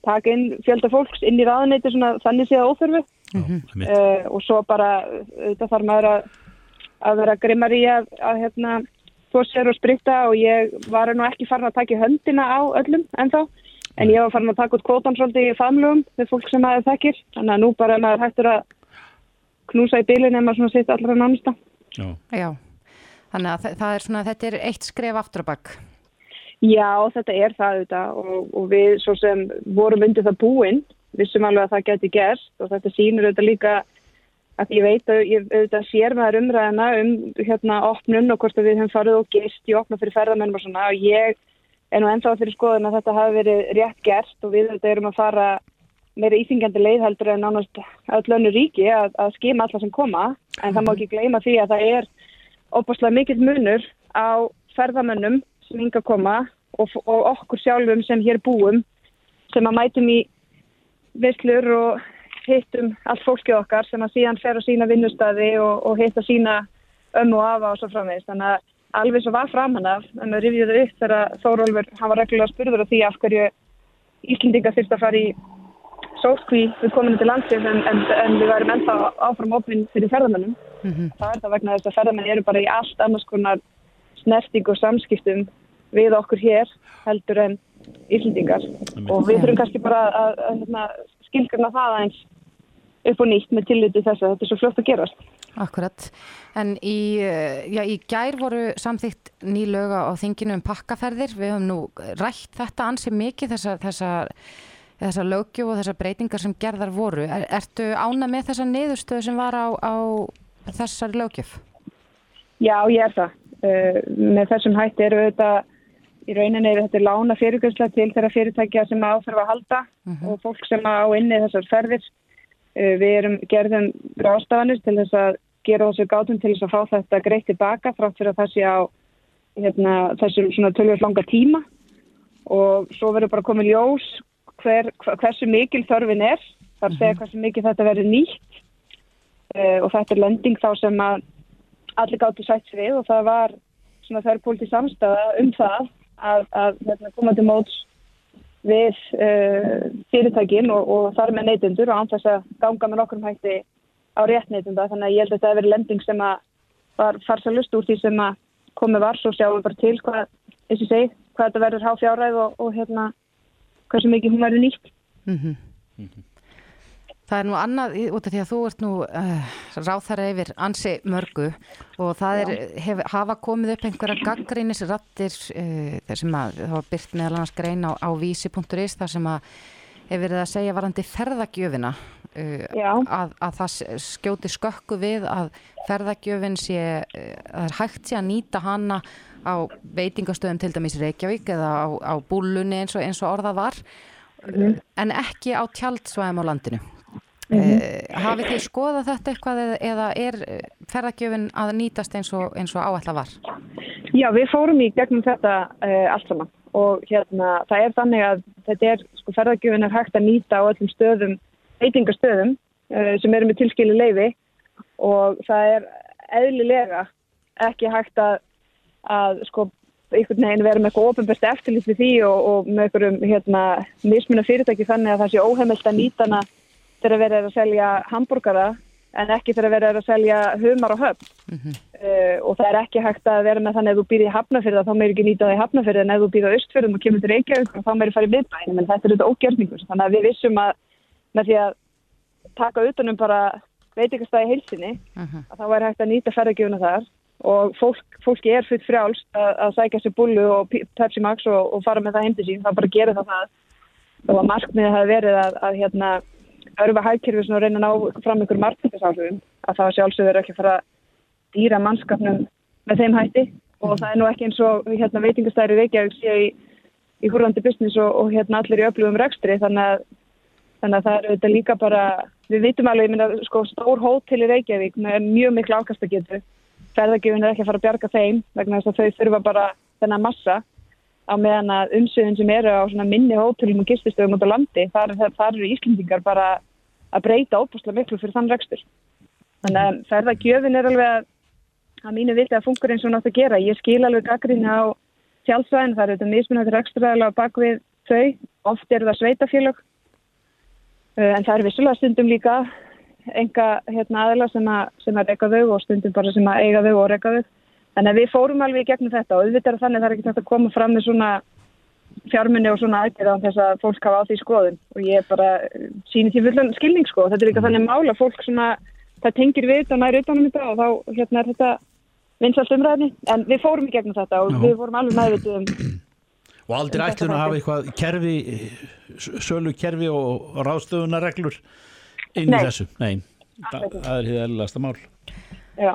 taka inn fjölda fólks inn í ráðanæti þannig séð óþörfu mm -hmm. uh, og svo bara þetta þarf maður að, að vera grimmar í að, að hérna, þó sér og spritta og ég var nú ekki farin að taka í höndina á öllum ennþá en ég var farin að taka út kvótan svolítið í famlugum með fólk sem maður þekkir þannig að nú bara er maður hættur að knúsa í bílinn ef maður svona sitt allra nánsta Já. Já, þannig að þa- það er svona, þetta er eitt skref aftur á bakk. Já, þetta er það auðvitað og, og við svo sem vorum undir það búin vissum alveg að það geti gerst og þetta sýnur auðvitað líka að ég veit að ég auðvitað sér maður umræðina um hérna opnun og hvort að við höfum farið og gist í opna fyrir ferðamennum og svona. Og ég er nú ennþá fyrir skoðun að þetta hafi verið rétt gert og við auðvitað erum að fara meira íþingjandi leið heldur en nánast öll önnu ríki að, að skima alla sem koma. En það má ekki gleyma því að það er opaslega mikill munur á ferðamönnum sem hinga að koma og, og okkur sjálfum sem hér búum sem að mætum í visslur og hittum allt fólkið okkar sem að síðan fer á sína vinnustæði og, og hitta sína ömmu og afa og svo framvegist. Þannig að alveg svo var framan af, en við rifjuðu upp þegar Þórólfur, var reglulega spurður af því af hverju Íslendinga þurfti að fara í sótkví við kominu til landsins en, en, en við værum ennþá áfram opinn fyrir ferðamennum. Það er það vegna þess að ferðamenn eru bara í allt annars konar snerting og samskiptum við okkur hér heldur en Íslendingar og við þurfum kannski bara að, að, að, að skilgjörna það aðeins upp og nýtt með tilliti þess að þetta er svo fljótt að gerast. Akkurat, en í, eh, já, í gær voru samþýtt ný löga á þinginu um pakkaferðir, við höfum nú rætt þetta ansið mikið þessar þessa, þessa lögju og þessar breytingar sem gerðar voru. Er, ertu ána með þessa niðurstöðu sem var á, á þessar lögjöf? Já, ég er það. Uh, með þessum hætti eru auðvitað í rauninni er þetta lána fyrirgjörsla til þeirra fyrirtækja sem áþarf að halda og fólk sem á inni þessar ferðir. Uh, við erum gerðum rástafanir til þess að gera þessu gátum til þess að fá þetta greitt tilbaka þrátt fyrir að það sé á hérna, þessum svona tölvöld langa tíma. Og svo verður bara komið ljós hver, hversu mikil þörfin er, þar segja hversu mikil þetta verður nýtt. Uh, og þetta er lending þá sem að allir gáttu sætt sig við og það var svona þörrpólti samstæða um það að, að hérna, koma til móts við uh, fyrirtækin og, og þar með neytundur og ánþess að ganga með nokkrum hætti á rétt neytunda þannig að ég held að þetta hefur verið lending sem að var farsalust úr því sem að komið var. Svo sjáum við bara til hvað, þessi segi, hvað þetta verður há fjárræð og, og hérna hversu mikið hún verður nýtt. Mm Það er nú annað, út af því að þú ert nú uh, ráþara yfir ansi mörgu og það er, hef, hafa komið upp einhverja gaggrínisrattir uh, þar sem að það var byrt meðal annars grein á, á vísi.is þar sem að hefur verið að segja varandi ferðagjöfina uh, að, að það skjóti skökku við að ferðagjöfin sé, að það er hægt sé að nýta hana á veitingastöðum til dæmis Reykjavík eða á, á búlunni eins og, eins og orðað var Mhm. en ekki á tjaldsvæðum á landinu. Mhm. Uh, hafið þið skoðað þetta eitthvað eða, eða er eh, ferðagjöfin að nýtast eins og, eins og áætla var? Já, við fórum í gegnum þetta uh, allt saman og hérna það er þannig að þetta er, sko, ferðargjöfin er hægt að nýta á öllum stöðum, veitingastöðum uh, sem eru með tilskilu leifi og það er eðlilega ekki hægt að, að sko, einhvern veginn vera með eitthvað ofinbært eftirlit við því og, og með einhverjum hérna, mismunna fyrirtæki þannig að það sé óheimilt að nýta hana þegar verið er að selja hambúrgara en ekki þegar verið er að selja humar og höfn. Uh, og það er ekki hægt að vera með þannig að þú býr í hafnafyrða þá meir ekki nýta það í hafnafyrða en ef þú býr á östfyrðum og kemur til Reykjavík þá meir farið miðbænum en þetta er þetta ógjörningur. Þannig að við vissum að með því að taka utanum bara veitingastæði heilsinni að þá væri hægt að nýta ferðargjöfuna þar. Og fólk, fólki er full frjálst að, að sækja sér bullu og Pepsi Max og, og fara með það heim til sín, það bara gera það það. Og að markmiðið hafi verið að, að hérna, örfa hægkerfi og reyna að ná fram ykkur markmiðsáhrifum að það sjálfsögur er ekki að fara að dýra mannskapnum með þeim hætti. Og það er nú ekki eins og hérna, veitingastæri Reykjavík séu í, í húrlandi business og, og hérna, allir í öflugum rekstri. Þannig að, þannig að það er auðvitað líka bara við vitum alveg, ég minna, sko, stór hótel í Reykjavík með mjög miklu afkastagetu. Ferðargjöfin er ekki að fara að bjarga þeim vegna þess að þau þurfa bara þennan massa á meðan að umsöðun sem eru á minni hótelum og gististöðum út á landi, þar, þar, þar eru Íslendingar bara að breyta óbúslega miklu fyrir þann rekstur. Þannig að ferðargjöfin er alveg að, að mínu viti að funkur eins og nátt að gera. Ég skil alveg gaggrinni á tjálsvæðin, það eru þetta mismunandi reksturaðilega á bakvið þau, oft eru það sveitafélög, Uh, en það er vissulega stundum líka enga hérna, aðila sem að, sem að reyka þau og stundum bara sem að eiga þau og reyka þau Þannig að við fórum alveg í gegnum þetta og auðvitað er þannig að það er ekki þetta að koma fram með svona fjármunni og svona aðgerða þess að fólk hafa á því skoðun og ég bara eh, síni því fullan skilning sko. Þetta er líka þannig mál að fólk svona, það tengir við og næri utanum þetta og þá hérna er þetta vinsalt umræðni en við fórum í gegnum þetta og Já. við fórum alveg meðvitið um Og aldrei Um þetta ætlun að hafa eitthvað kerfi, sölu kerfi og ráðstöfunarreglur inn í þessu. Nei, Þa, það er hér eðlilegasta mál. Já.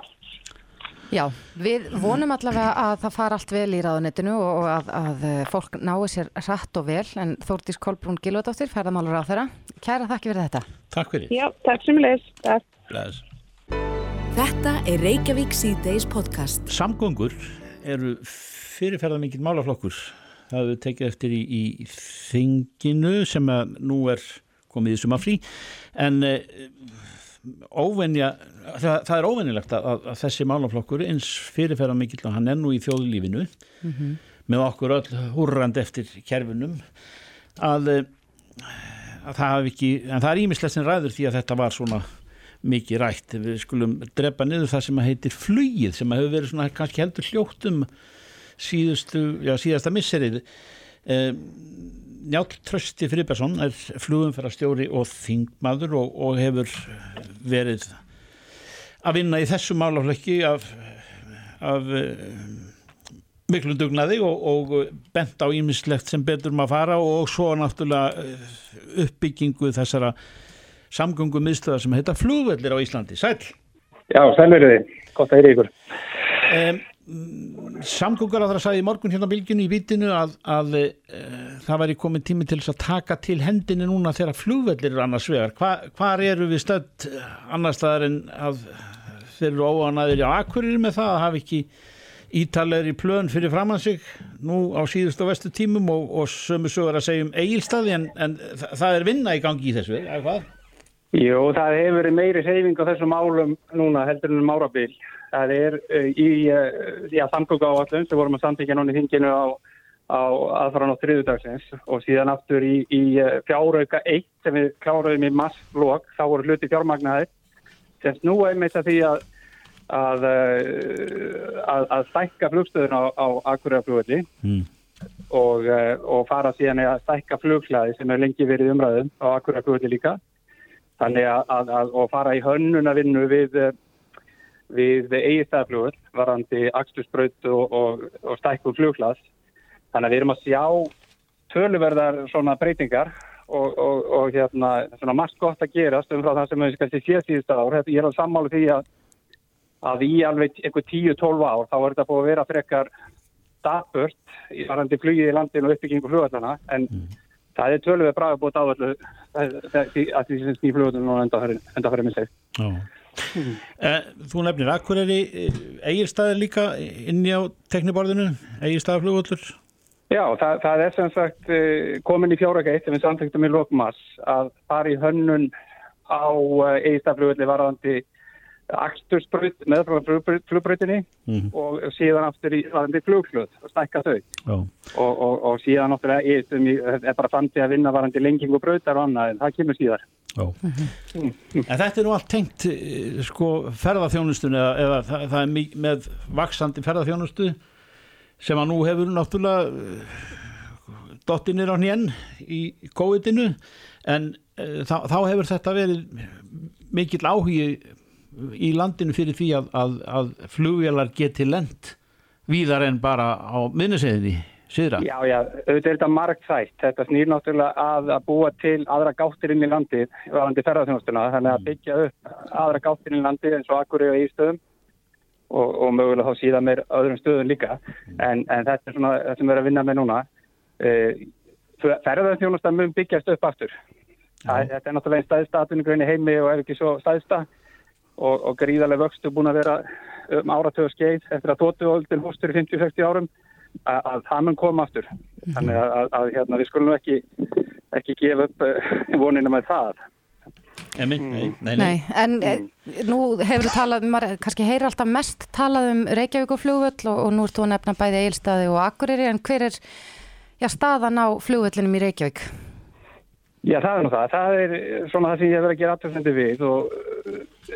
Já, við vonum allavega að það fara allt vel í ráðunetinu og að, að eh, fólk nái sér rætt og vel en Þórdís Kolbrún Gilvardóttir, ferðamálur á þeirra kæra þakki fyrir þetta Takk fyrir. Já, takk sem leis. Þetta er Reykjavík síðdeis podcast. Samgöngur eru fyrirferðarmikið málaflokkur. Það hefur tekið eftir í, í þinginu sem að nú er komið í sumafrí en eh, óvenja, það, það er óvenjulegt að, að, þessi málaflokkur eins fyrirferðarmikill og hann er nú í þjóðlífinu með okkur öll húrrand eftir kerfinum að, eh, að það hafi ekki, en það er ímislegt sem ræður því að þetta var svona mikið rætt. Við skulum drepa niður það sem heitir flugið sem að hefur verið svona kannski heldur hljóttum síðustu, já síðasta misserið. Eh, Njáll Trösti Friðbergsson er flugumferðarstjóri og þingmaður og, og hefur verið að vinna í þessu málaflökki af, af eh, miklu dugnaði og, og bent á ímislegt sem betur maður fara og svo náttúrulega eh, uppbyggingu þessara samgöngum miðstöðar sem heita flugvellir á Íslandi. Sæl! Já, sælur þið. Gott að heyra ykkur. Um, samgöngar að það sagði í morgun hérna á bylginu í vitinu að, að e, það væri komin tími til þess að taka til hendinni núna þegar flugvellir eru annars vegar. Hva, hvar eru við stödd annars staðar en að þeir eru óanæðir á akkurir með það að hafa ekki ítalegri plön fyrir framann sig nú á síðust og vestu tímum og, og sömu sögur að segja um eigilstaði en, en það er vinna í gangi í þessu, eða hvað? Jú, það hefur verið meiri reyfing á þessum málum núna heldur en um árabil. Það er uh, í já, samgöngu áallum sem vorum að samtíkja núna í þinginu á, á aðfæran á þriðudagsins og síðan aftur í, í uh, fjárauka 1 sem við kláruðum í masslokk, þá voru hluti fjármagnaðir sem snúa einmitt að því að að, að, að stækka flugstöðun á, á Akureyraflugvelli Mm. og, og fara síðan að stækka flughlaði sem er lengi verið umræðum á Akureyraflugvelli líka þannig að, að, að og fara í hönnunavinnu við uh, við eigistæðaflugur varandi axtusbraut og, og, og stækkum flughlað þannig að við erum að sjá töluverðar svona breytingar og, og, hérna svona margt gott að gerast um frá það sem við kannski sé síðust ár. Ég er á sammálu því að að í alveg einhver 10-12 ár þá er þetta búið að vera frekar dapurt í varandi flugið í landinu og uppbyggingu flugvallana en það er töluverð braga búið ávallu að því sem snýr flugvallinu núna enda fyrir minn seg. Eh, Þú nefnir Akureyri, eigirstaðir líka inni á tekniborðinu, eigirstaðarflugvöllur? Já, það, það er sem sagt eh, komin í fjáraka eitt sem við samþektum í lokmas að fara í hönnun á eigistaflugulli varðandi akstursbrut með flugbrautinni Mhm. og síðan aftur í varðandi flugflöð og stækka þau Já. og, og, og síðan um, í, er bara framtíð að vinna varðandi lenging og brautar og annað en það kemur síðar. Já. En þetta er nú allt tengt eh, sko ferðarþjónustunni eða, eða það, það er með vaksandi ferðarþjónustu sem að nú hefur náttúrulega eh, dottinir á hnjén í COVID-inu en uh, þá, þá hefur þetta verið mikill áhugi í landinu fyrir því að, að, að flugvélar geti lent víðar en bara á minnuseginni síðra. Já, já, auðvitað er þetta margþætt. Þetta snýr náttúrulega að, að búa til aðra gáttir inn í landið, varandi ferðarþjónustuna, þannig að byggja upp aðra gáttir inn í landið eins og Akureyri og Ístöðum og, og mögulega þá síðan meir öðrum stöðum líka. En, en þetta er svona það sem við erum að vinna með núna. Uh, ferðarþjónusta mun byggjast upp aftur. Það, þetta er náttúrulega einn staðista atvinnugrein í heimi og ef ekki svo staðista og, og gríðarlega vöxtu búin að vera um áratöðu skeið eftir að tótuöldin hóstur í 50-60 árum að, að það mun koma aftur. Þannig að, að, að hérna, við skulum ekki, ekki gefa upp uh, vonina með það. Emi, nei, nei, Nei, en mm. nú hefur þú talað, maður kannski heyri alltaf mest talað um Reykjavík og flugvöll og, og nú ert þú að nefna bæði Eilstaði og Akureyri en hver er já, staðan á flugvöllinum í Reykjavík? Já, það er nú það. Það er svona það sem ég hef verið að gera aðtöfnandi við og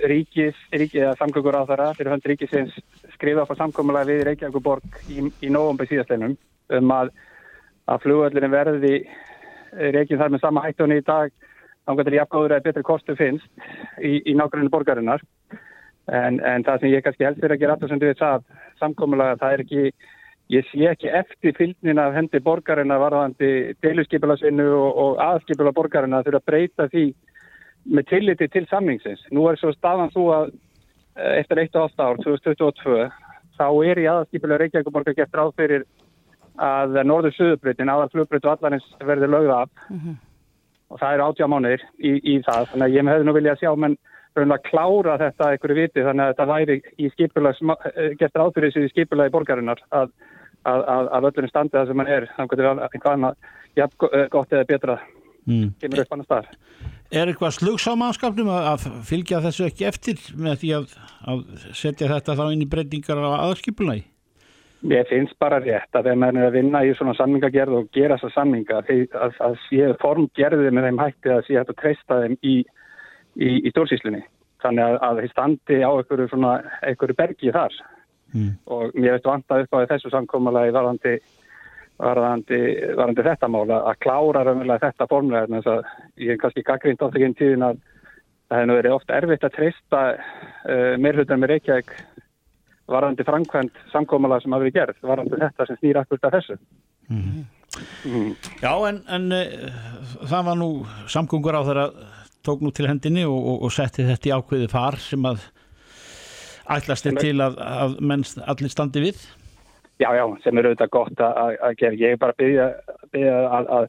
ríkis, ríkis eða samgöngur á þeirra fyrir hönd ríkisins skrifa á samkomulega við Reykjavíkuborg í, í nógumbi síðastleinum um að, að flugvöldinu verði reykjum þar með sama hættunni í dag getur jafngóður að betri kostu finnst í, í nákvæmlega borgarinnar. En, en það sem ég kannski helst fyrir að gera alltaf sem þú veit það samkomulega það er ekki ég sé ekki eftir fylgnin af hendi borgarina varðandi deiluskipilagsvinnu og, og aðskipila borgarina að þurfa að breyta því með tilliti til samningsins. Nú er svo staðan þú að eh, eftir 1,5 ár, 2022, þá er í aðskipila Reykjavíkuborgar gett ráð fyrir að norður suðubreytin, aðal flugbreyt og allarins verður lögða af Mhm. og það eru átjá mánuðir í, í það. Þannig að ég hefði nú viljað sjá menn raunlega klára þetta einhverju viti þannig að þetta væri í skipulags, gett ráð fyrir þessu í skipulagi borgarinnar að, að, að, að öllurinn standi það sem hann er, þannig að annað jafn go- gott eða betra Mm. kemur upp annar stað. Er eitthvað slugs á mannskapnum að, að fylgja þessu ekki eftir með því að, að setja þetta þá inn í breytingar á aðskipulagi? Mér finnst bara rétt að þegar maður er að vinna í svona samningagerð og gera þessa samninga þeir- að, að séu formgerðið með þeim hætti að séu hægt að treysta þeim í, í, í stjórnsýslunni. Þannig að, að þeir standi á einhverju, svona, einhverju bergi þar Mm. og mér veit vanta upp á þessu samkómalagi varðandi, varðandi, varðandi þetta mála að klára raunverulega þetta formlega þess að ég hef kannski gaggrínt ekki einn tíðin að það hefur verið ofta erfitt að treysta uh, meirhutan með Reykjavík varðandi framkvæmt samkómala sem hafi verið gerð, varðandi þetta sem snýr akkurat að þessu. Mm. Já, en, en uh, það var nú samgöngur á þeirra tók nú til hendinni og, og, og setti þetta í ákveði far sem að ætlast er til að, að menn allir standi við. Já, já, sem er auðvitað gott að, gera. Ég er bara að byggja, byggja að, að,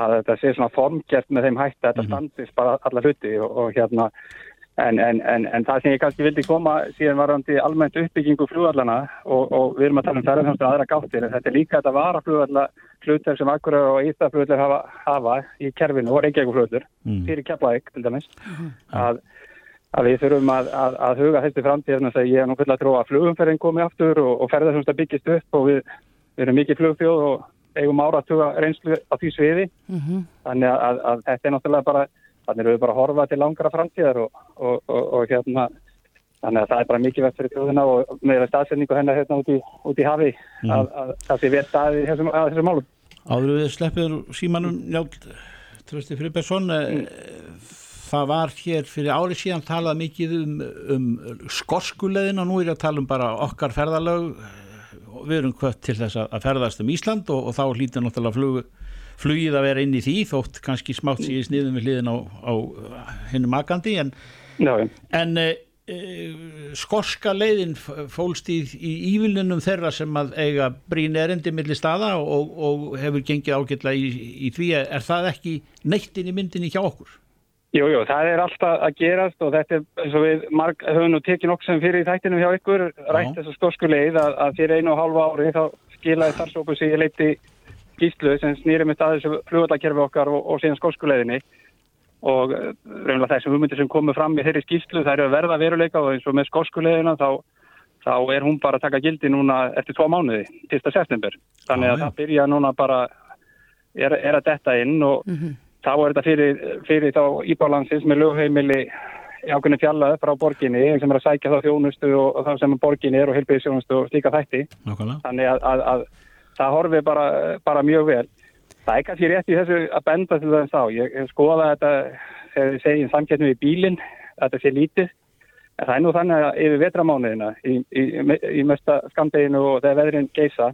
að þetta sé svona formgert með þeim hætti að þetta standist bara alla hluti og, og hérna en, en, en, en það sem ég kannski vildi koma síðan varandi almennt uppbyggingu flugallana og, og við erum að tala um ferðarþjónustu og aðra gáttir en þetta er líka þetta vara flugalla hlutar sem akkurar og ístaflugallur hafa, hafa í kerfinu og reykjæguflugalur Mm. fyrir Keflavík til dæmis að, að við þurfum að, að, að huga þessi framtíðan að ég er nú full að tróa að flugumferðin komi aftur og, og ferðarþjónusta byggist upp og við, við erum mikið flugþjóð og eigum ára að tuga reynslu á því sviði Mhm. þannig að, að, að þetta er náttúrulega bara þannig erum við bara að horfa til langra framtíðar og, og, og, og hérna þannig að það er bara mikið vett fyrir þjóðina og með staðsendingu hennar hérna út í, út í hafi Mm. að, að það sé vel staðið í þessum, að þessum málum Áður við sleppið úr símanum Njál Trösti Friðbergsson mm. Það var hér fyrir ári síðan talað mikið um, um skorskuleðina, nú er ég að tala um bara okkar ferðalög. Við erum kvött til þess að ferðast um Ísland og, og þá hlýtur náttúrulega flug, flugið að vera inn í því þótt kannski smátt í sniðum við hliðin á, á hennum makandi en, en e, skorska leiðin fólst í, í ívilnunum þeirra sem að eiga brín erindi milli staða og, og hefur gengið ágætlega í, í því. Er það ekki neitt inn í myndinni hjá okkur? Jú, jú, það er alltaf að gerast og þetta er eins og við marg, höfum nú tekið nokkuð sem fyrir í þættinum hjá ykkur rætt þessu skosku leið að, að fyrir einu og hálfa ári þá skilaði starfsóku sig í leiti gíslu sem snýri með staðis flugvallakerfi okkar og, og síðan skosku leiðinni. Og eh, raunlega þessum hugmyndir sem komu fram í þeirri skíslu það eru að verða veruleika og eins og með skosku leiðina þá, þá er hún bara að taka gildi núna eftir tvo mánuði, 1. september. Þannig að það byrja núna bara er, er að detta inn og þá er þetta fyrir, fyrir þá íbálansins með lögheimili í ákveðinu fjallaði frá borginni sem er að sækja þá þjónustu og, og þá sem borginni er og heilbyrðisjónustu og slíka þætti. Nákvæmlega. þannig að, að, að það horfi bara, bara mjög vel. Það er kannski rétt í þessu að benda til þess á ég, ég skoða þetta þegar við segjum samkettnum í bílinn þetta sé lítið. En það er nú þannig að yfir vetramánuðina í, í, í, í mesta skamdeginu og þegar veðrin geisa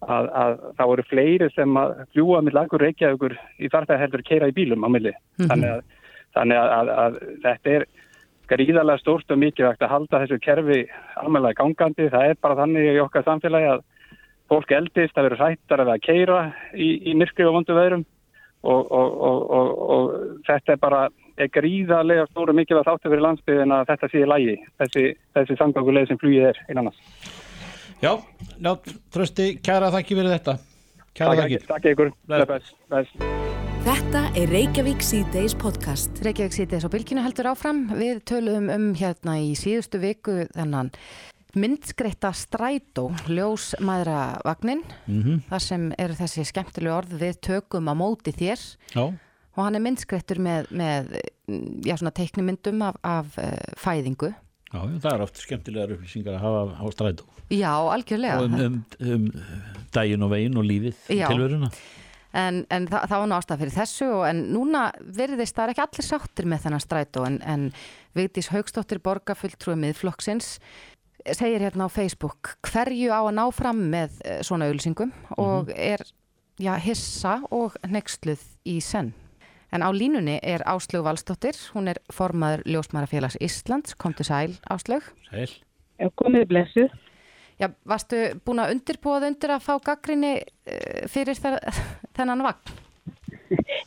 að, að það voru fleiri sem að fljúa með lagur reykjaðugur í þarfæð heldur keira í bílum á milli Mhm. þannig, að, þannig að, að, að þetta er gríðarlega stórt og mikilvægt að halda þessu kerfi almennilega gangandi það er bara þannig í okkar samfélagi að fólk eldist, það verður hrættar að keira í, í myrkri og vondu veðrum og, og, og, og, og þetta er bara er gríðarlega stóru mikilvægt þáttu fyrir landsbyðin að þetta sé í lægi þessi, þessi samganguleið sem flugið er innan þess. Já, já, trösti, kæra þakki fyrir þetta Kæra Takk, þakkir takk ykkur. Bless, bless. Þetta er Reykjavík C-Days podcast. Reykjavík C-Days á bylginu heldur áfram. Við töluðum um hérna í síðustu viku þennan myndskreitta strætó, ljósmaðuravagnin, Mhm. þar sem eru þessi skemmtilegu orð við tökum á móti þér Já, og hann er myndskreittur með, með já, svona teiknimyndum af, af uh, fæðingu Já, það er oft skemmtilegar upplýsingar að hafa á strætó Já, algjörlega. og um, um, um daginn og veginn og lífið, tilveruna En, en það, það var nú ástæð fyrir þessu og en núna virðist það er ekki allir sáttir með þennan strætó en, en Vigdís Haugstóttir borgarfulltrúi miðflokksins segir hérna á Facebook hverju á að ná fram með eh, svona auðlýsingum og er já, hissa og nexluð í senn. En á línunni er Áslög Valstóttir, hún er formaður Ljósmarafélags Íslands, kom til sæl Áslög. Sæl. Já, komið blessuð. Já, varstu búin að undirbúað undir að fá gaggrinni eh, fyrir þe- þennan vagn?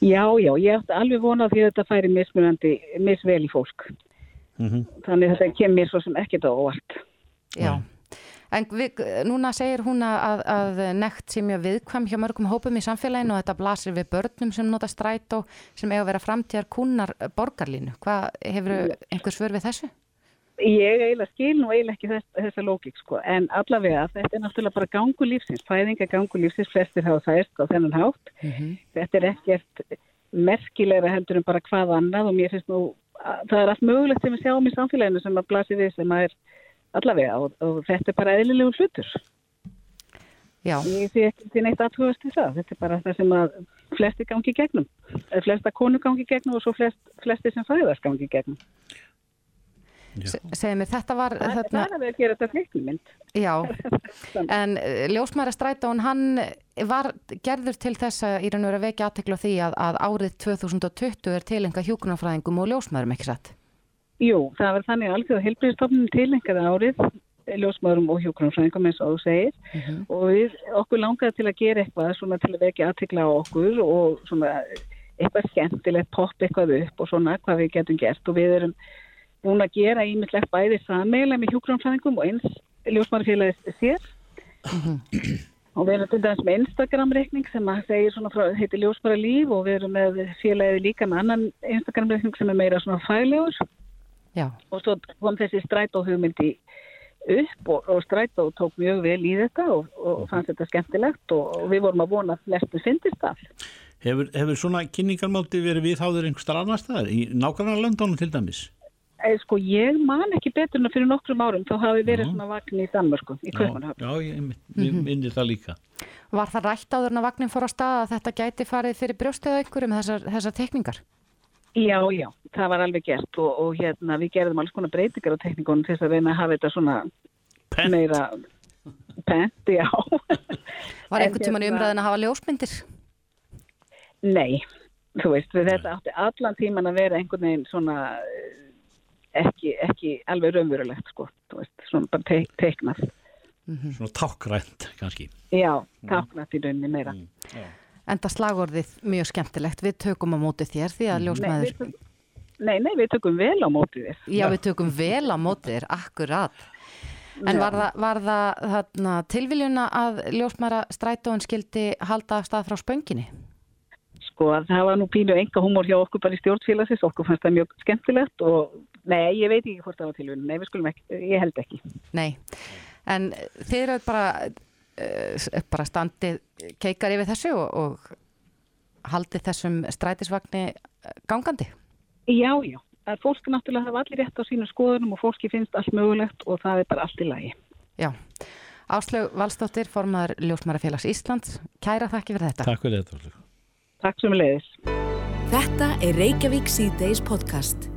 Já, já, ég átti alveg vona á því að þetta færi mismunandi, misvel í fólk. Mhm. Þannig að þetta kemur mér svo sem ekkert á óvart. Já. En við, núna segir hún að, að nekt sé mjög viðkvæm hjá mörgum hópum í samfélaginu og þetta blasir við börnum sem nota strætó sem eiga að vera framtíðar kúnar borgarlínu. Hvað hefur einhver svör við þessu? Ég eiginlega skil nú eiginlega ekki þess, þessa lógik sko, en allavega þetta er náttúrulega bara gangu lífsins, fæðinga gangu lífsins, flestir hafa fæðist á þennan hátt. Þetta er ekkert merkilegra heldur en bara hvað annað og mér finnst nú, að, það er allt mögulegt sem við sjáum í samfélaginu sem að blasi við sem að er allavega og, og þetta er bara eðlilegu hlutur. Já. Ég sé ekki til neitt aðhugast í það, þetta er bara það sem að flesti gangi gegnum, flesta konu gangi gegnum og svo flest, flesti sem fæðast gangi gegnum. Se- Segðu mér, þetta var Það er þarna, að við gera þetta fleiknumynd. já, en ljósmæra strætón hann var gerður til þess að í raun og vera vekja aðtekla því að, að árið 2020 er tilenga hjúkunarfræðingum og ljósmærum ekki satt. Jú, það var þannig að alþjóða heilbríðstofnum tilengaði árið ljósmaðurum og hjókunarfræðingum eins og þú segir. Og við, okkur langaði til að gera eitthvað svona til að vekja aðtikla á okkur og svona eitthvað skemmtilegt popp eitthvað upp og svona hvað við getum gert. Og við erum búin að gera ímyndlegt bæði sameila með hjókunarfræðingum og eins ljósmaðurfélagið sér og við erum til dæmis með Instagram-reikning sem að segir svona frá, heitir ljósmaður líf og við erum með félagið líka með annan Instagram-reikning sem er meira svona fælegur Já. og svo kom þessi strætó hugmyndi upp og, og strætó tók mjög vel í þetta og, og fannst þetta skemmtilegt og, og við vorum að vona að flestu fyndist það. Hefur, hefur svona kynningarmáti verið viðháður einhver starf annar staðar, í nákvæmlega löndunum til dæmis? E, sko ég man ekki betur en að fyrir nokkrum árum þá hafi verið svona vagn í Danmörku, í Já, Kaupanhöfn. já ég mm minnir það líka. Var það rætt áður en að vagnin fór á stað að þetta gæti farið fyrir á einhverju með þessar, þessar tekningar? Já, já, það var alveg gert og, og hérna við gerðum alls konar breytingar á teknikunum til þess að reyna að hafa þetta svona Pent. meira pent, já. Var einhvern tíman í hérna- umræðin að hafa ljósmyndir? Nei, þú veist, við þetta átti allan tíman að vera einhvern veginn svona eh, ekki, ekki alveg raunverulegt, sko, þú veist, svona bara te teiknað. Svona tákrænt kannski. Já, táknað í rauninni meira. Enda slagorðið mjög skemmtilegt. Við tökum á móti þér því að Nei, ljósmæður... við tökum, nei, nei, við tökum vel á mótið þér. Já, við tökum vel á móti þér, akkurat. En var það, var það þarna, tilviljuna að ljósmæra strætóin skildi halda af stað frá spönginni? Sko, það var nú pínu enga húmor hjá okkur bara í stjórnfélagsins, okkur fannst það mjög skemmtilegt og nei, ég veit ekki hvort það var tilvunni, nei, við skulum ekki, ég held ekki. Nei, en þið eru bara, uh, bara standið keikar yfir þessu og, og haldið þessum strætisvagni eh, gangandi. Já, já, að fólk náttúrulega hafa allir rétt á sínum skoðunum og fólki finnst allt mögulegt og það er bara allt í lagi. Já, Áslaug Valstóttir, formaður Ljósmærafélags Íslands, kæra þakki fyrir þetta. Takk fyrir þetta. Takk sem leiðis. Þetta er Reykjavík C-Days podcast.